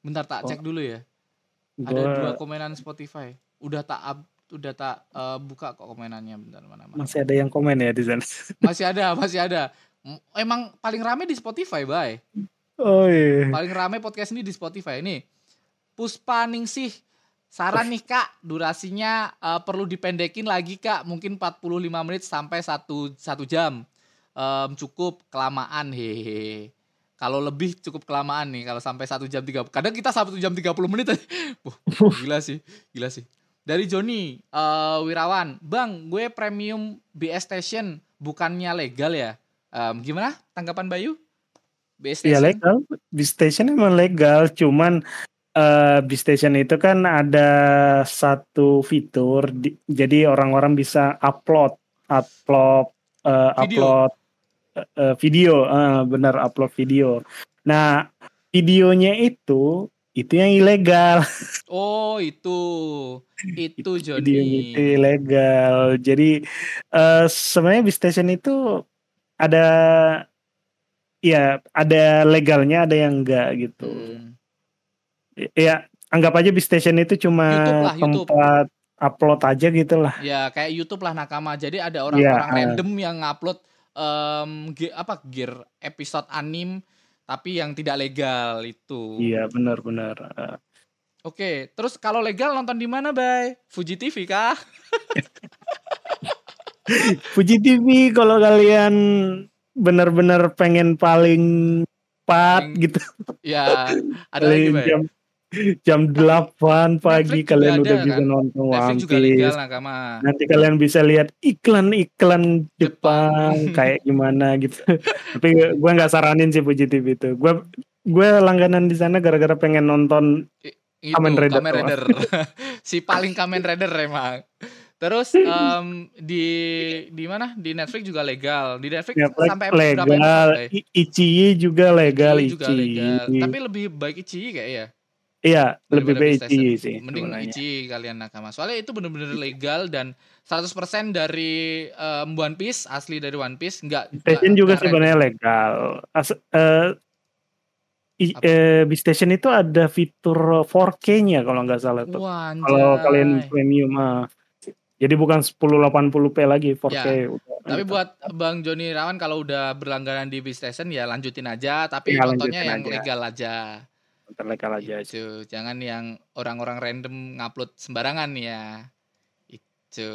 Bentar tak Oh. cek dulu ya. Ada Gua dua komenan Spotify. Udah tak up, udah tak eh, buka kok komenannya bentar mana mana. masih ada yang komen ya di sana. Masih ada, masih ada. Emang paling rame di Spotify, Bay. Oh iya. Paling rame podcast ini di Spotify. Ini Puspa Ningsih Saran nih kak, durasinya eh, perlu dipendekin lagi kak, mungkin 45 menit sampai satu satu jam. Em, cukup kelamaan hehehe. Kalau lebih cukup kelamaan nih, kalau sampai satu jam tiga. Kadang kita satu jam 30 menit. aja. Wah, gila sih, gila sih. Dari Joni eh, Wirawan, bang, gue premium BS Station bukannya legal ya? Em, gimana tanggapan Bayu? BS Iya Station? legal. Di station emang legal, cuman eh di station itu kan ada satu fitur, di- jadi orang-orang bisa upload, upload, eh, Video. upload eh, eh, video, eh, benar upload video. Nah videonya itu itu yang ilegal, Oh itu itu video Joni. itu ilegal. Jadi eh sebenarnya station itu ada ya ada legalnya, ada yang enggak gitu. Hmm. Ya anggap aja di station itu cuma YouTube lah, YouTube. tempat upload aja gitu lah. Ya kayak YouTube lah nakama. Jadi ada orang-orang Iya, ah. random yang ngupload ge- apa gear episode anim tapi yang tidak legal itu. Iya benar-benar. Eh, Oke, terus kalau legal nonton di mana, Bay? Fuji TV kah? Fuji TV kalau kalian benar-benar pengen paling pat gitu, Ya, ada lagi, Bay. jam jam 8 pagi Netflix kalian ada, udah bisa kan? nonton Netflix One Piece. Nanti kalian bisa lihat iklan-iklan Jepang. Jepang kayak gimana gitu. Tapi gue nggak saranin sih Fuji TV itu. Gue gue langganan di sana gara-gara pengen nonton Itu, Kamen Rider Kamen Rider. si paling Kamen Rider emang. Terus em, di di mana? Di Netflix juga legal. Di Netflix Netflix sampai berapa legal, episode, Bay? I- Ichiyi juga legal, juga legal. Tapi lebih baik Ichiyi kayak ya. Iya, lebih baik sih. Mending. Ichiyi kalian nakama. Soalnya itu bener-bener legal dan 100% dari em, One Piece asli dari One Piece enggak Station juga sebenarnya legal. As, eh, i- eh, Beast Station itu ada fitur 4K-nya kalau nggak salah tuh. Kalau kalian premium ah. Jadi bukan 1080p lagi 4K. Ya. Tapi buat Bang Joni Rawan kalau udah berlangganan di Beast Station ya lanjutin aja tapi Ya, lanjutin yang aja. legal aja. Legal aja. Itu jangan yang orang-orang random ngupload sembarangan ya. Itu.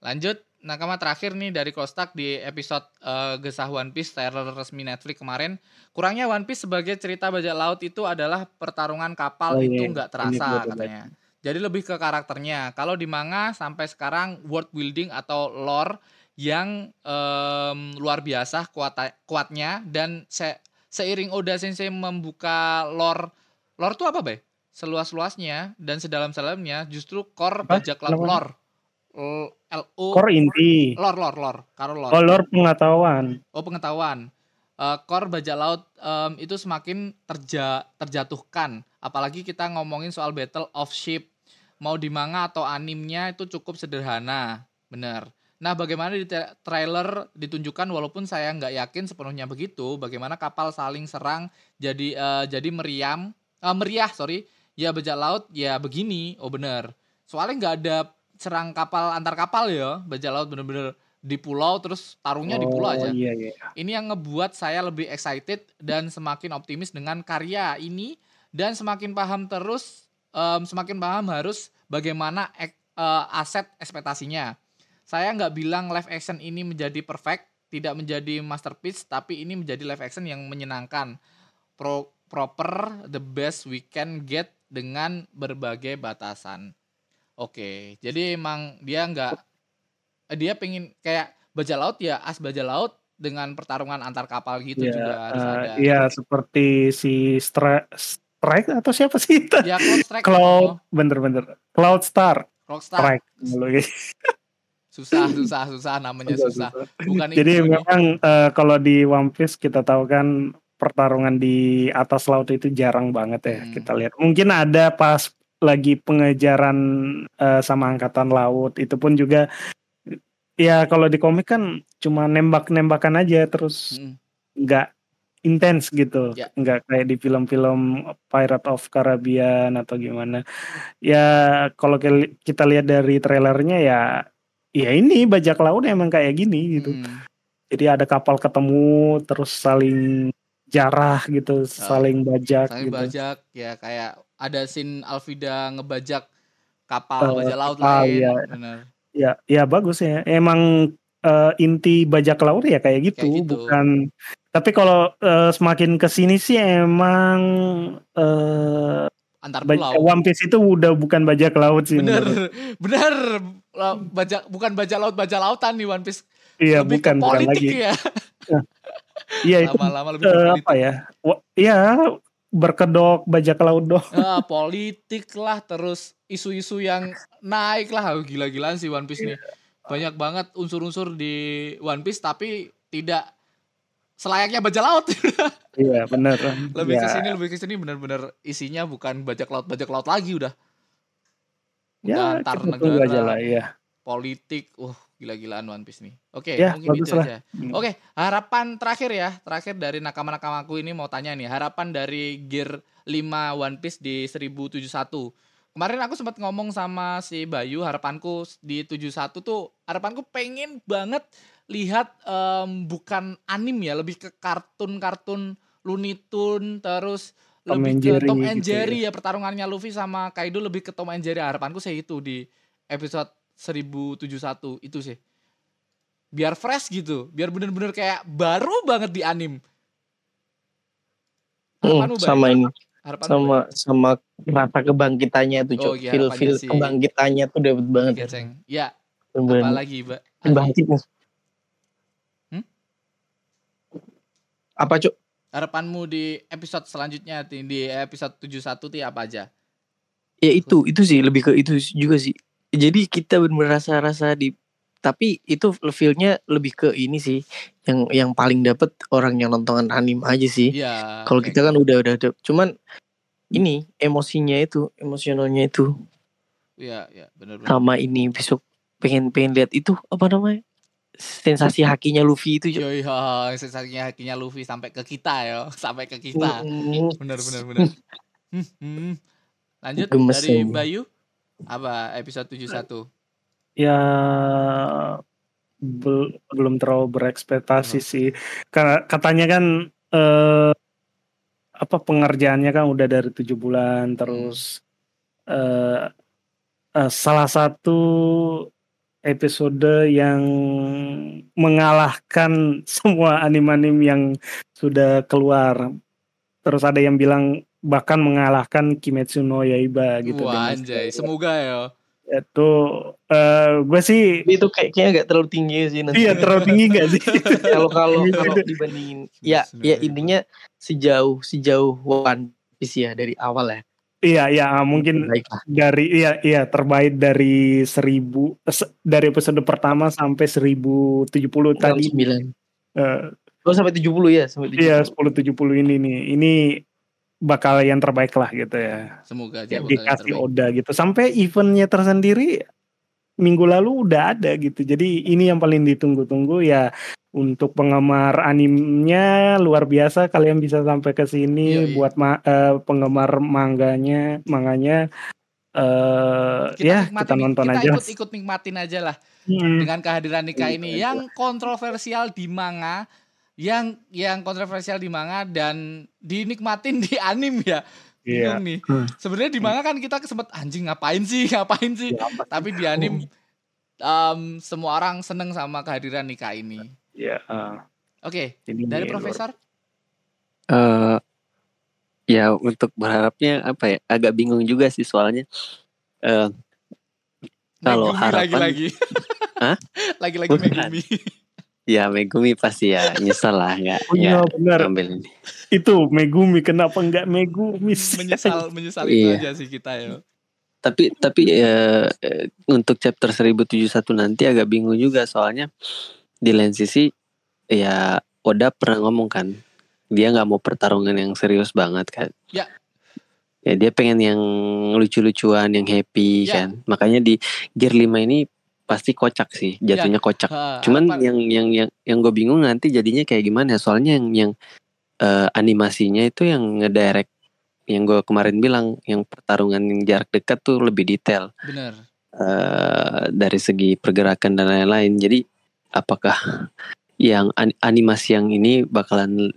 Lanjut nakama terakhir nih dari Kostak di episode eh, Gesah One Piece trailer resmi Netflix kemarin. Kurangnya One Piece sebagai cerita bajak laut itu adalah pertarungan kapal Oh, itu iya. nggak Ini terasa udah katanya. Jadi lebih ke karakternya. Kalau di manga sampai sekarang world building atau lore yang em, luar biasa kuat kuatnya dan se- seiring Oda Sensei membuka lore lore itu apa, Bay? Seluas-luasnya dan sedalam-dalamnya justru core Apa? bajak laut lore. L O Core inti. lore lore lore, karo lore. Kolor pengetahuan. Oh pengetahuan. Eh, core bajak laut em, itu semakin terja terjatuhkan. Apalagi kita ngomongin soal Battle of Ship. Mau di manga atau animnya itu cukup sederhana, bener. Nah, bagaimana di tra- trailer ditunjukkan walaupun saya nggak yakin sepenuhnya begitu, bagaimana kapal saling serang jadi eh, jadi meriam, eh, meriah sorry, ya bajak laut ya begini, oh bener. Soalnya nggak ada serang kapal antar kapal ya, bajak laut bener-bener di pulau terus tarungnya di pulau Oh, aja. Iya, iya. Ini yang ngebuat saya lebih excited dan semakin optimis dengan karya ini dan semakin paham terus em, semakin paham harus bagaimana ek- eh, aset ekspektasinya. Saya nggak bilang live action ini menjadi perfect, tidak menjadi masterpiece, tapi ini menjadi live action yang menyenangkan, pro proper, the best we can get dengan berbagai batasan. Oke, jadi emang dia nggak eh, dia pengen kayak bajak laut ya as bajak laut dengan pertarungan antar kapal gitu Iya, juga harus eh, ada. Iya, seperti si Stra- Strike atau siapa sih itu? Ya Cloud Strike Cloud, bener-bener. Cloud Star. Rockstar Strike. Susah susah susah namanya susah. Bukan Jadi itu memang eh, kalau di One Piece kita tahu kan pertarungan di atas laut itu jarang banget ya Hmm. kita lihat. Mungkin ada pas lagi pengejaran eh, sama angkatan laut itu pun juga ya kalau di komik kan cuma nembak-nembakan aja terus Mm. nggak intens gitu, Ya. nggak kayak di film-film Pirate of Caribbean atau gimana. Ya kalau kita lihat dari trailernya ya, ya ini bajak laut emang kayak gini gitu. Hmm. Jadi ada kapal ketemu terus saling jarah gitu, saling bajak Saling gitu. bajak ya kayak ada scene Alvida ngebajak kapal Eh, bajak laut kapal, lain. ya. Bener. Ya, ya bagus ya. Emang eh, inti bajak laut ya kayak gitu, Kayak gitu. bukan. Tapi kalau eh, semakin ke sini sih emang eh Antar pulau. One Piece itu udah bukan bajak laut sih. Bener, bener. Bajak bukan bajak laut, bajak lautan nih One Piece. Iya, lebih bukan ke bukan politik lagi. ya. Iya itu Lama-lama lebih ke politik. apa ya? Iya, berkedok bajak laut dong. Ah, politik lah terus isu-isu yang naik lah gila-gilaan sih One Piece nih banyak banget unsur-unsur di One Piece tapi tidak selayaknya bajak laut Iya, benar. lebih ya, ke sini lebih ke sini benar-benar isinya bukan bajak laut bajak laut lagi udah Ya, antar negara. aja lah, iya. politik uh gila-gilaan One Piece nih oke Ya, mungkin itu lah. aja Hmm. Oke, harapan terakhir ya, terakhir dari nakama-nakamaku ini mau tanya nih, harapan dari Gear 5 One Piece di 1071. Kemarin aku sempat ngomong sama si Bayu, harapanku di 71 tuh, harapanku pengen banget lihat em, bukan anim ya, lebih ke kartun-kartun Looney Tune, terus Tom lebih and ke Jerry Tom and gitu Jerry ya. pertarungannya Luffy sama Kaido lebih ke Tom and Jerry. Harapanku sih itu di episode 1071 itu sih biar fresh gitu, biar bener-bener kayak baru banget di anim. Hmm, sama ini Harapan sama sama rasa kebangkitannya tuh Oh, iya, feel feel sih. kebangkitannya tuh dapat banget Oke, Ceng. Ya, Bener-bener apalagi, Mbak? bangkit nih Hmm? apa cok Harapanmu di episode selanjutnya di episode 71 tuh apa aja? ya itu itu sih lebih ke itu juga sih jadi kita bener rasa di tapi itu feelnya lebih ke ini sih yang yang paling dapet orang yang nonton anim aja sih Iya. kalau kita kan udah udah ada cuman ini emosinya itu emosionalnya itu Iya, iya, benar-benar. sama ini besok pengen pengen lihat itu apa namanya sensasi hakinya Luffy itu. Yo yo, sensasinya hakinya Luffy sampai ke kita ya, sampai ke kita. Mm, Benar benar benar. Hmm, hmm. Lanjut Gemes dari ini. Bayu apa episode 71? ya bel- belum terlalu berekspektasi sih karena katanya kan eh, apa pengerjaannya kan udah dari tujuh bulan terus eh, eh, salah satu episode yang mengalahkan semua anim-anim yang sudah keluar. Terus ada yang bilang bahkan mengalahkan Kimetsu no Yaiba gitu. Wah anjay, semoga ya. Itu eh gue sih Tapi itu kayak kayaknya agak terlalu tinggi sih nanti. iya terlalu tinggi gak sih? kalau kalau Gitu. kalau dibandingin ya ya intinya sejauh sejauh One Piece ya dari awal ya. Iya iya mungkin baik lah. dari iya iya terbaik dari seribu se- dari episode pertama sampai 1070 tadi sembilan. eh, Oh sampai 70 ya, sampai 70. iya 1070 ini nih ini bakal yang terbaik lah gitu ya Semoga aja dikasih terbaik. Oda gitu sampai eventnya tersendiri minggu lalu udah ada gitu. Jadi ini yang paling ditunggu-tunggu ya untuk penggemar animnya luar biasa. Kalian bisa sampai ke sini Yoi. buat ma- eh, penggemar manganya manganya. Eh ya kita nonton kita aja. ikut-ikut nikmatin aja lah Hmm. dengan kehadiran Nika Iya, ini. yang kontroversial di manga yang yang kontroversial di manga dan dinikmatin di anim ya Iya. bingung nih. Hmm. sebenarnya di manga kan kita sempet anjing ngapain sih? Ngapain sih? Ya, tapi di anim em, semua orang seneng sama kehadiran Nika ini. Ya, eh, oke ini dari luar- profesor? Eh ya untuk berharapnya apa ya? Agak bingung juga sih soalnya. Eh Kalau harapan- lagi-lagi. Hah? lagi-lagi. Megumi ya Megumi pasti ya nyesel lah nggak Oh iya nggak benar ngambil ini itu Megumi kenapa nggak Megumi sih? menyesal menyesal itu Iya. aja sih kita ya tapi tapi eh, eh, untuk chapter 1071 nanti agak bingung juga soalnya di lain sisi ya Oda pernah ngomong kan dia nggak mau pertarungan yang serius banget kan Ya. ya dia pengen yang lucu-lucuan yang happy Ya. kan makanya di gear 5 ini pasti kocak sih jatuhnya kocak. Ha, cuman apa- yang yang yang yang gue bingung nanti jadinya kayak gimana? Soalnya yang yang eh, animasinya itu yang ngedirect yang gue kemarin bilang yang pertarungan yang jarak dekat tuh lebih detail. Bener. Eh, dari segi pergerakan dan lain-lain. Jadi apakah yang an- animasi yang ini bakalan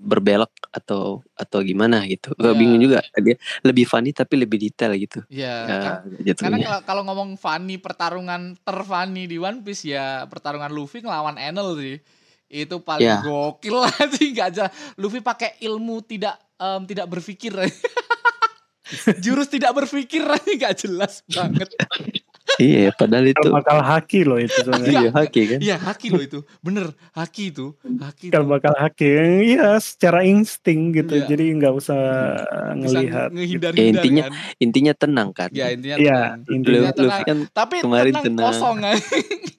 berbelok atau atau gimana gitu gue Ya. bingung juga dia lebih funny tapi lebih detail gitu ya eh, kan Karena jatuhnya kalau kalau ngomong funny pertarungan terfunny di One Piece ya pertarungan Luffy ngelawan Enel sih. Itu paling Ya. gokil lah sih nggak aja Luffy pakai ilmu tidak em, tidak berpikir. Jurus tidak berpikir nggak jelas banget. Iya padahal itu bakal haki loh itu sebenarnya. iya haki kan Iya haki loh itu. Bener haki itu. Haki itu. Kalau bakal haki, iya secara insting gitu. Iya. Jadi nggak usah Bisa ngelihat. Ya, intinya- kan. intinya tenang kan Ya intinya Iya, tenang. Lu- intinya Intinya tenang. Kan Tapi kemarin tenang, tenang. kosong aja.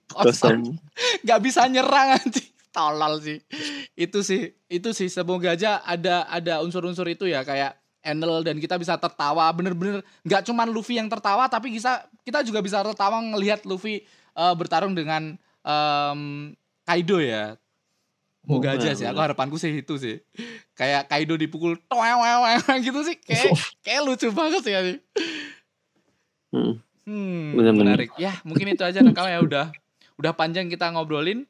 kosong. nggak bisa nyerang anjing tolol sih itu sih itu sih semoga aja ada ada unsur-unsur itu ya kayak Enel dan kita bisa tertawa bener-bener nggak cuman Luffy yang tertawa tapi bisa kita juga bisa tertawa ngelihat Luffy eh, bertarung dengan em, Kaido ya Moga aja sih, aku harapanku sih itu sih. Kayak Kaido dipukul gitu sih, kayak kayak lucu banget sih ya. Hmm. Hmm, menarik. Ya, mungkin itu aja nakama ya udah udah panjang kita ngobrolin.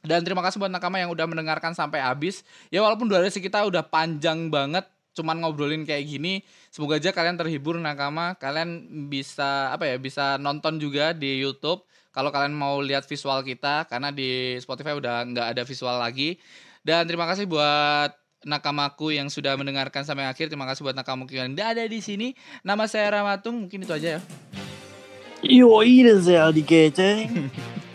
Dan terima kasih buat nakama yang udah mendengarkan sampai habis. Ya walaupun durasi kita udah panjang banget cuman ngobrolin kayak gini, semoga aja kalian terhibur nakama. Kalian bisa apa ya, bisa nonton juga di YouTube kalau kalian mau lihat visual kita karena di Spotify udah nggak ada visual lagi. Dan terima kasih buat nakamaku yang sudah mendengarkan sampai akhir. Terima kasih buat nakamaku yang ada di sini. Nama saya Ramatung, mungkin itu aja ya. Yo, ini saya Aldi Kece.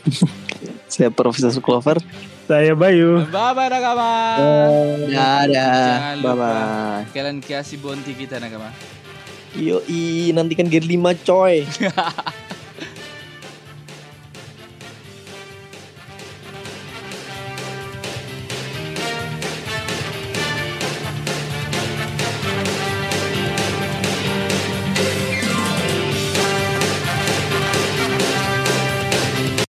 saya Profesor Clover Saya Bayu. Bye bye nakama. Dadah. Bye bye kalian kasih bonti kita nakama. Yo, nantikan Gear 5 coy.